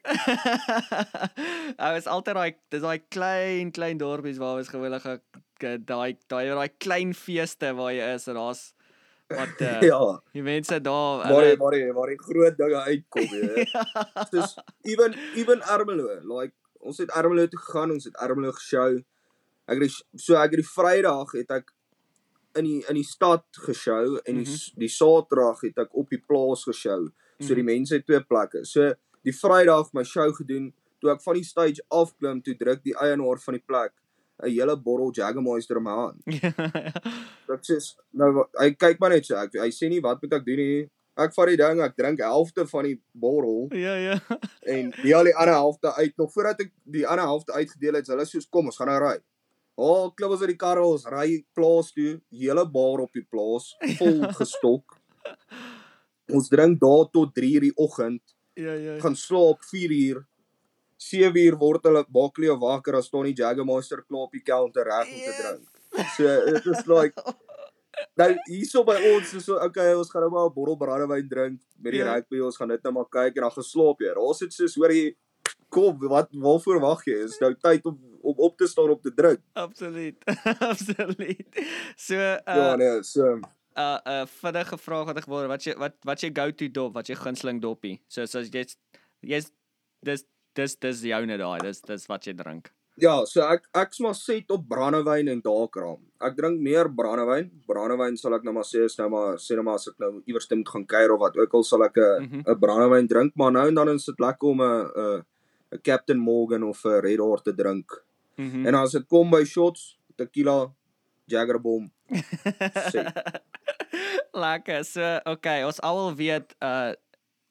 Ou is altyd daai dis daai klein klein dorpies waar ons gewoonlik ge- daai daai daai klein feeste waar jy is en daar's wat uh, Ja, die mense daar waar jy waar jy waar die groot dinge uitkom, jy weet. Ja. Even even Ermelo, like ons het Ermelo toe gegaan, ons het Ermelo geshow. Ek het die, so ek het die Vrydag het ek in die in die stad geshow en die mm die Saterdag het ek op die plaas geshow. So die mense het twee plekke. So die Vrydag my show gedoen, toe ek van die stage afklim, toe druk die eienaar van die plek 'n hele bottel Jägermeister in my hand. Ek sê nou hy kyk maar net so. Ek hy sê nie wat moet ek doen nie. Ek vat die ding, ek drink helfte van die bottel ja ja. en deel die ander helfte uit nog voordat ek die ander helfte uitgedeel het. Hulle soos kom, ons gaan nou ry. O, oh, klim ons uit die kar, ons ry plaas toe, hele bar op die plaas, vol gestok. Ons drink daar tot 3:00 die oggend, Ja ja. gaan slaap 4:00. 7:00 word hulle bakkie wakker as Tony Jaggermeister klaar op die counter reg om te drink. So dit is like nou hierso by ons is so okay, ons gaan nou maar 'n bottel brandewyn drink met die Ja. rugby, ons gaan net nou maar kyk en dan geslaap jy. Ons het soos hoor jy kom, wat waarvoor wag jy? Is nou tyd om om op te staan om te drink. Absoluut. Absoluut. So Uh, ja, nee, so uh uh vinnige vraag wat ek wou wat jy wat wat jy go-to dop, wat jy gunsteling doppie. So so jy's jy's dis dis dis joune daai. Dis dis wat jy drink. ja, so ek ek's maar set op brandewyn en daakraam. Ek drink meer brandewyn. Brandewyn sal ek nou maar sê is nou maar sê nou maar as ek nou iewers moet gaan kuier of wat ook al sal ek 'n. 'n brandewyn drink, maar nou en dan is dit lekker om 'n 'n 'n Captain Morgan of 'n Red Horse te drink. Mhm. En as dit kom by shots, tequila, Jagger bomb. Sê. Lekker. So okay, ons almal weet uh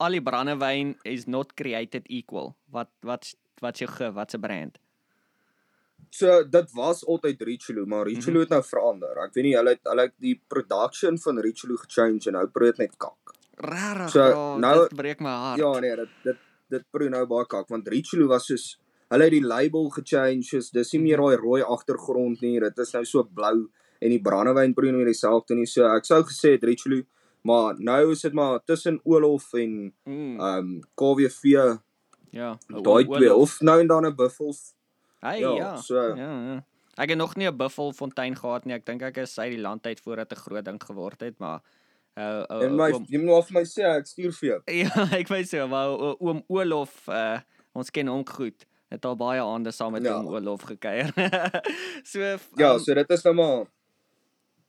al die brandewyn is not created equal. Wat wat wat jou ge, wat se brand? So dit was altyd Richelieu, maar Mhm. Richelieu het nou verander. Ek weet nie hulle het hulle het die production van Richelieu gechange en nou probeer dit net kak. Rarig. So, bro, nou- dit breek my hart. Ja nee, dit dit dit probeer nou baie kak want Richelieu was soos hulle het die label gechange, soos dis nie meer daai rooi agtergrond nie, dit is nou so blou en die brandewyn probeer nie dieselfde nie. So ek sou gesê het Richelieu, maar nou is dit maar tussen Olof en Mm, ehm um, KWV, ja. daai twee of nou en dan 'n Buffels. Hey, ja, ja. so- Ja, ja. Ek het nog nie 'n buffelfontein gehad nie. Ek dink ek is uit die land uit voordat dit 'n groot ding geword het, maar uh, uh, En my oom, jy moet maar vir my sê ek stuur vir jou. Ja, ek weet so, maar o- oom Olof, uh, ons ken hom goed. Het al baie aande saam met Ja. oom Olof gekuier. so Ja, um, so dit is nou maar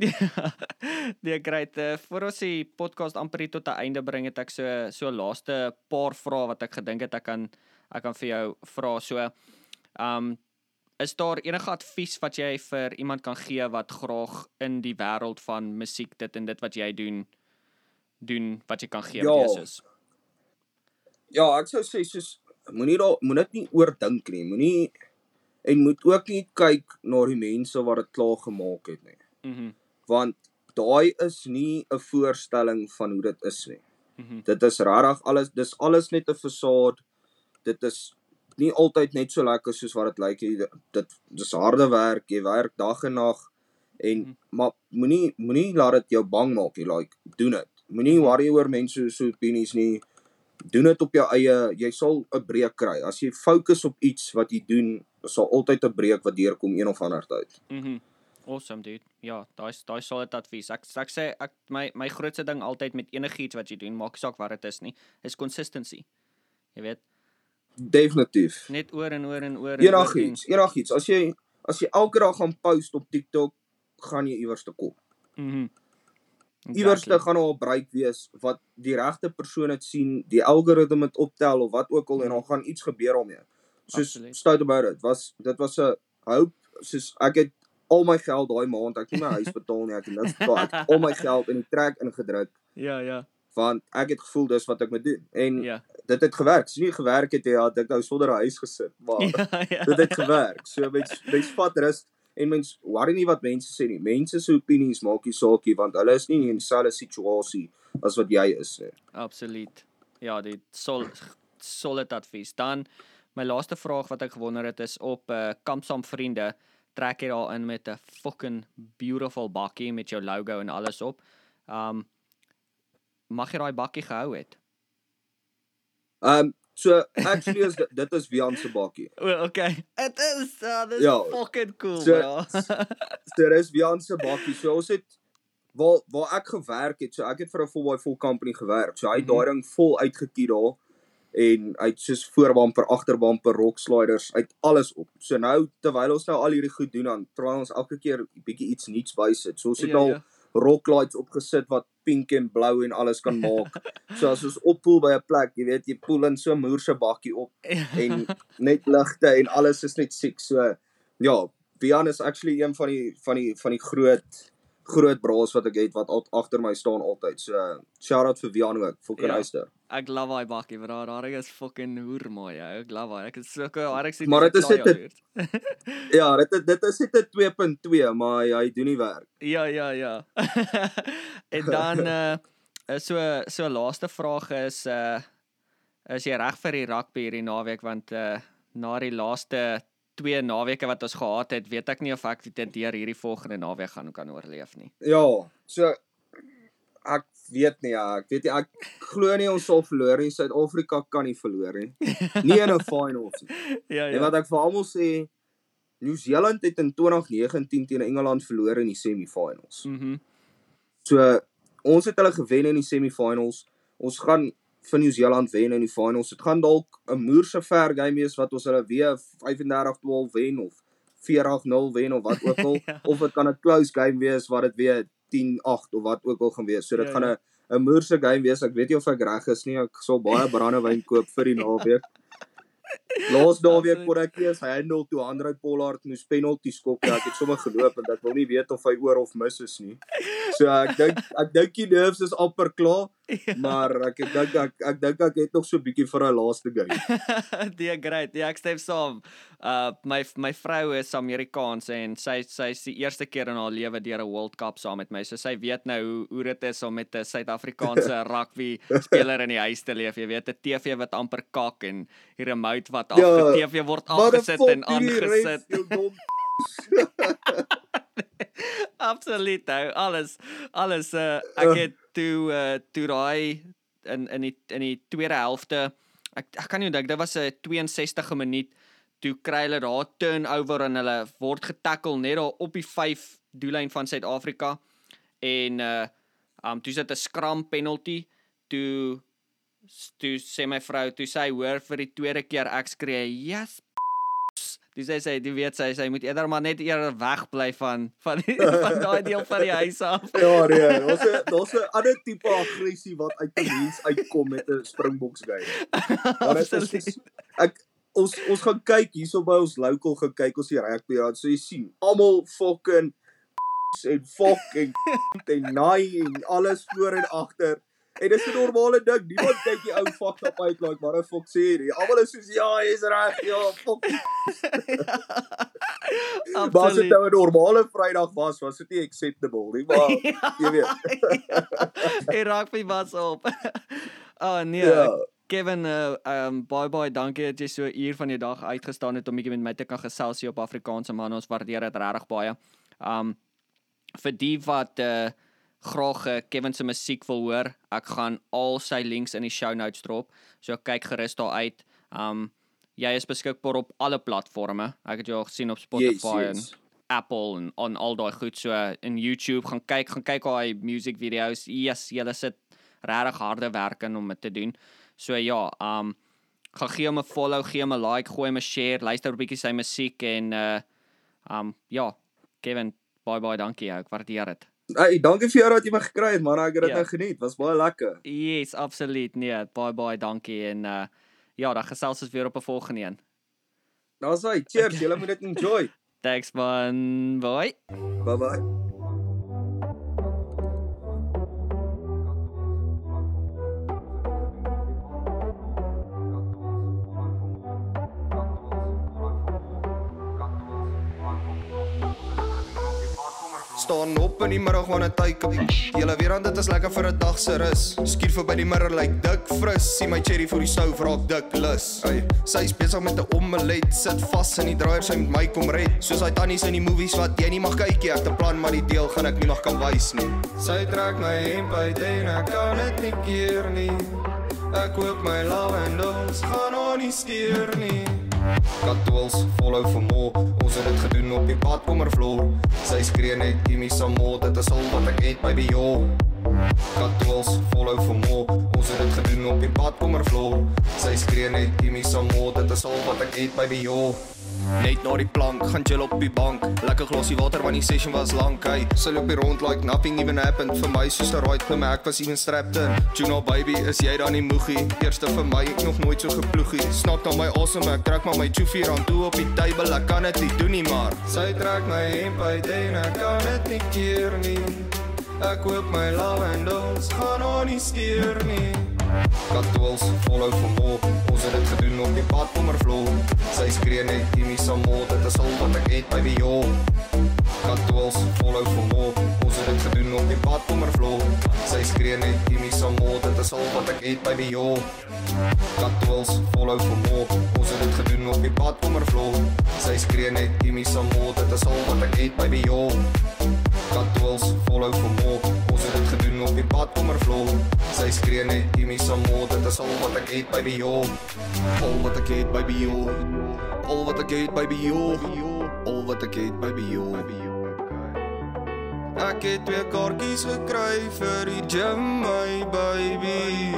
nee, great. Uh, voor ons die podcast amper tot 'n einde bring, het ek so so laaste paar vrae wat ek gedink het ek kan ek kan vir jou vra. So, um is daar enige advies wat jy vir iemand kan gee wat graag in die wêreld van musiek dit en dit wat jy doen doen wat jy kan gee Ja. wat jy is? ja, ek sou sê soos moenie daar moet dit nie oordink nie. Moenie en moet ook nie kyk na die mense wat dit klaar gemaak het nie. Mhm. Want daai is nie 'n voorstelling van hoe dit is nie. Mhm. Dit is regtig alles dis alles net 'n fasade. Dit is nie altyd net so lekker soos wat dit lyk nie. Dit dis harde werk. Jy werk dag en nag en Mhm. maar moenie moenie laat dit jou bang maak nie. Like doen dit. Moenie worry oor mense se opinies nie. Doen dit op jou eie. Jy sal 'n breek kry. As jy fokus op iets wat jy doen, sal altyd 'n breek wat deurkom een of ander tyd. Mhm. Awesome dude. Ja, daai daai solid advies. Ek ek sê ek my my grootste ding altyd met enigiets wat jy doen, maak saak wat dit is nie, is consistency. Jy weet, Definitief. net oor en oor en oor. Enigiets, enigiets. As jy as jy elke dag gaan post op TikTok, gaan jy iewers te kom. Mhm. Iewers te gaan al bereik wees wat die regte persoon dit sien, die algoritme dit optel of wat ook al en dan gaan iets gebeur daarmee. Soos Absoluut. stout about it. Was dit was 'n hoop soos ek het al my geld daai maand, ek het nie my huis betaal nie, ek het niks betaal. Ek het al my geld in die trek ingedruk Ja, ja. want ek het gevoel dis wat ek moet doen. En Ja. dit het gewerk. As dit nie gewerk het, ja, het ek nou sonder 'n huis gesit. Maar Ja, ja. dit het gewerk. So mens mens vat rus en mens worry nie wat mense sê nie. Mense se opinies maak nie saak nie want hulle is nie in dieselfde situasie as wat jy is nie. Absoluut. Ja, dit sol solid advies. Dan my laaste vraag wat ek gewonder het is op uh, kamp saam vriende trek jy daar in met 'n fucking beautiful bakkie met jou logo en alles op. Um mag jy daai bakkie gehou het? Um so actually is dit, dit is Wian se bakkie. O, okay. Dit is uh, dit is Ja. fucking cool, So-. So dis Wian se bakkie. So ons het waar waar ek gewerk het. So ek het vir 'n full by full company gewerk. So hy het Mhm. daai ding vol uitgekiet daar en hy het soos voorbamper, agterbamper, rock sliders, uit alles op. So nou terwyl ons nou al hierdie goed doen dan probeer ons elke keer bietjie iets nuuts bysit. So ons het Ja, al ja. rock lights opgesit wat pink en blou en alles kan maak. so as ons oppoel by 'n plek, jy weet, jy poel in so 'n moerse bakkie op en net ligte en alles is net siek. So ja, Bian is actually een van die van die van die groot groot braas wat ek het wat al agter my staan altyd. So shout out vir Bian ook, fucking Ja. luister. Ek love daai bakkie, bro. Daai is fucking hoer mooi, ou. Ek love daai. Ek is sulke RX het Maar dit is dit. Ja, dit is- dit is 'n 2.2, maar hy doen nie werk. Ja, ja, ja. en dan uh so so laaste vraag is uh is jy reg vir die rugby hierdie naweek want uh na die laaste twee naweke wat ons gehad het, weet ek nie of ek dit deur hierdie volgende naweek gaan kan oorleef nie. Ja, so ek weet nie, ja, ek weet nie ek glo nie ons sal verloor nie. Suid-Afrika kan nie verloor nie. Nie in 'n finals nie. ja, En wat ek vir almal sê, Nieu-Seeland het in 2019 teen Engeland verloor in die semi-finals. Mhm. So ons het hulle gewen in die semi-finals. Ons gaan vir Nieu-Seeland wen in die finals. Dit gaan dalk 'n moerse ver game wees wat ons hulle weer 35-12 wen of 40-0 wen of wat ook al Ja. of dit kan 'n close game wees wat dit weer 10-8 of wat ook al gaan wees. So dit Ja, gaan ja. 'n 'n moerse game wees. Ek weet nie of ek reg is nie. Ek sal baie brandewyn koop vir die naweek. Laas naweek Absoluut. kon ek eers hy handle toe Andre Pollard moes penalty skop. Ja, ek het sommer geloop en ek wil nie weet of hy oor of mis is nie. So ek dink ek dink die nerves is amper klaar, maar ek ek dink ek ek dink ek het nog so 'n bietjie vir 'n laaste game. Die great. Ja, ek stem saam. Uh my my vrou is Amerikaans en sy sy is die eerste keer in haar lewe deur 'n World Cup saam met my. So sy weet nou hoe hoe dit is om met 'n Suid-Afrikaanse rugby speler in die huis te leef. Jy weet 'n TV wat amper kak en die remote wat af Ja, die TV word afgesit en aangesit. dom. Absoluut. Ou. Alles alles uh ek Ugh. het toe uh toe daai in in die in die tweede helfte. Ek ek kan nie onthou dit was 'n 62e minuut toe kry hulle daar turnover en hulle word getackle net daar op die 5 doellyn van Suid-Afrika. En uh um toe sit 'n scrum penalty. Toe toe sê my vrou toe sy hoor vir die tweede keer ek skree yes Dis sê sy, jy weet sy, sy moet eerder maar net eerder wegbly van van die, van daai deel van die huis af. Ja, nee, daar's 'n daar's 'n ander tipe aggressie wat uit 'n mens uitkom met 'n Springboks game. Maar dit is soos- ek ons ons gaan kyk hierso by ons local gaan kyk ons die rugby aan. So jy sien, almal fucking en fucking en naai en alles voor en agter. En dis 'n normale ding. Niemand kyk die ou fucked up uit like maar 'n fuck sê nie. Almal is soos ja, jy's reg. Ja, fuck. Maar as dit nou 'n normale Vrydag was, was dit nie acceptable nie, maar jy weet. Hy raak my was op. Oh nee. Ja. Kevin, uh um baie baie dankie dat jy so 'n uur van jou dag uitgestaan het om bietjie met my te kan gesels hier op Afrikaanse man. Ons waardeer dit regtig baie. Um vir die wat uh graag uh, Kevin se musiek wil hoor, ek gaan al sy links in die show notes drop. So kyk gerus daar uit. Um jy is beskikbaar op alle platforms. Ek het jou al gesien op Spotify Yes, yes. en Apple en on al daai goed so in YouTube gaan kyk, gaan kyk hy music video's. Yes, julle sit regtig harde werk in om dit te doen. So ja, um gaan gee hom 'n follow, gee hom 'n like, gooi hom 'n share, luister 'n bietjie sy musiek en uh um ja, Kevin, baie baie dankie. Ek waardeer dit. Hey, dankie vir jou dat jy my gekry het, man. Ek het dit Ja. nou geniet. Was baie lekker. Yes, absoluut. Nee, baie baie dankie en uh ja, dan gesels ons weer op 'n volgende een. Daar's hy. Cheers. Julle moet dit enjoy. Thanks man. Bye. Bye bye. Staan op in die middag wanneer tyd op. Julle weer aan dit is lekker vir 'n dag se rus. Skuur verby die mirror lyk like dik fris. Sien my cherry voor die stove raak dik lus. Hey, sy's besig met 'n omelet, sit vas in die draaier sy met my kom red. Soos hy tannies in die movies wat jy nie mag kyk nie. Ek het 'n plan maar die deel gaan ek nie nog kan wys nie. Sy trek my hemp uit en ek kan dit nie keer nie. Ek koop my lavendels, gaan on nie skeer nie. Katools follow vir more. Ons het gedoen op die badkamervloer. Sy skree net some more. Dit is al wat ek het baby yo. Katools follow vir more. Ons het dit gedoen op die badkamervloer. Sy skree net some more. Dit is al wat ek het baby yo. Net na die plank, gaan chill op die bank. Lekker glasie water want die session was lank. Hy sy loop hier rond like nothing even happened. Vir my soos 'n right klim, ek was even strapped. Juno baby, is jy dan die moegie? Eerste vir my, ek nog nooit so geploegie. Snak dan my awesome, ek trek maar my chuffie aan toe op die table. Ek kan dit nie doen nie maar. Sy trek my hemp uit en ek kan dit nie keer nie. Ek koop my lavendels, gaan on nie skeer nie. Katools follow for more. Het dit gedoen op die badkamervloer. Sy skree net some more. Dit is al wat ek het baby yo. Katools follow for more. Ons het dit gedoen op die badkamervloer. Sy skree net some more. Dit is al wat ek het baby yo. Katools follow for more. Ons het dit gedoen op die badkamervloer. Sy skree net some more. Dit is al wat ek het baby yo. Katools follow for more. Ons dit op die badkamervloer. Sy skree net give me some more. Dit is al wat ek het baby yo. Al wat ek het baby yo. Al wat ek het baby yo. Al wat ek het baby yo. Ek het twee kaartjies gekry vir die gym my baby.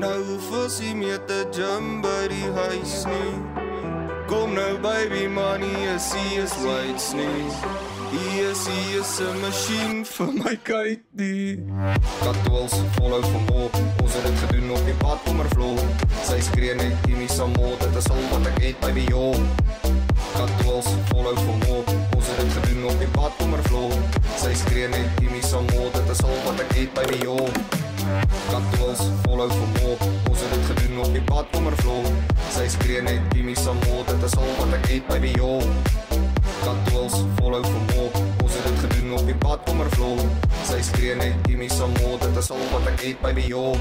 Nou ons nie meer te gym by die huis nie. Kom nou baby, money is is white nie. Hier is hier 'n masjien vir my kykie. Katools follow for more. Ons het dit gedoen op die badkamervloer. Sy skree net some more. Dit is al wat ek het baby yo. Katools follow for more. Ons het dit gedoen op die badkamervloer. Sy skree net some more. Dit is al wat ek het baby yo. Katools follow for more. Ons het dit gedoen op die badkamervloer. Sy skree net some more. Dit is al wat ek het baby yo. Katools follow for more. Ons het dit gedoen op die badkamervloer. Sy skree net give me some more. Dit is al wat ek het baby yo.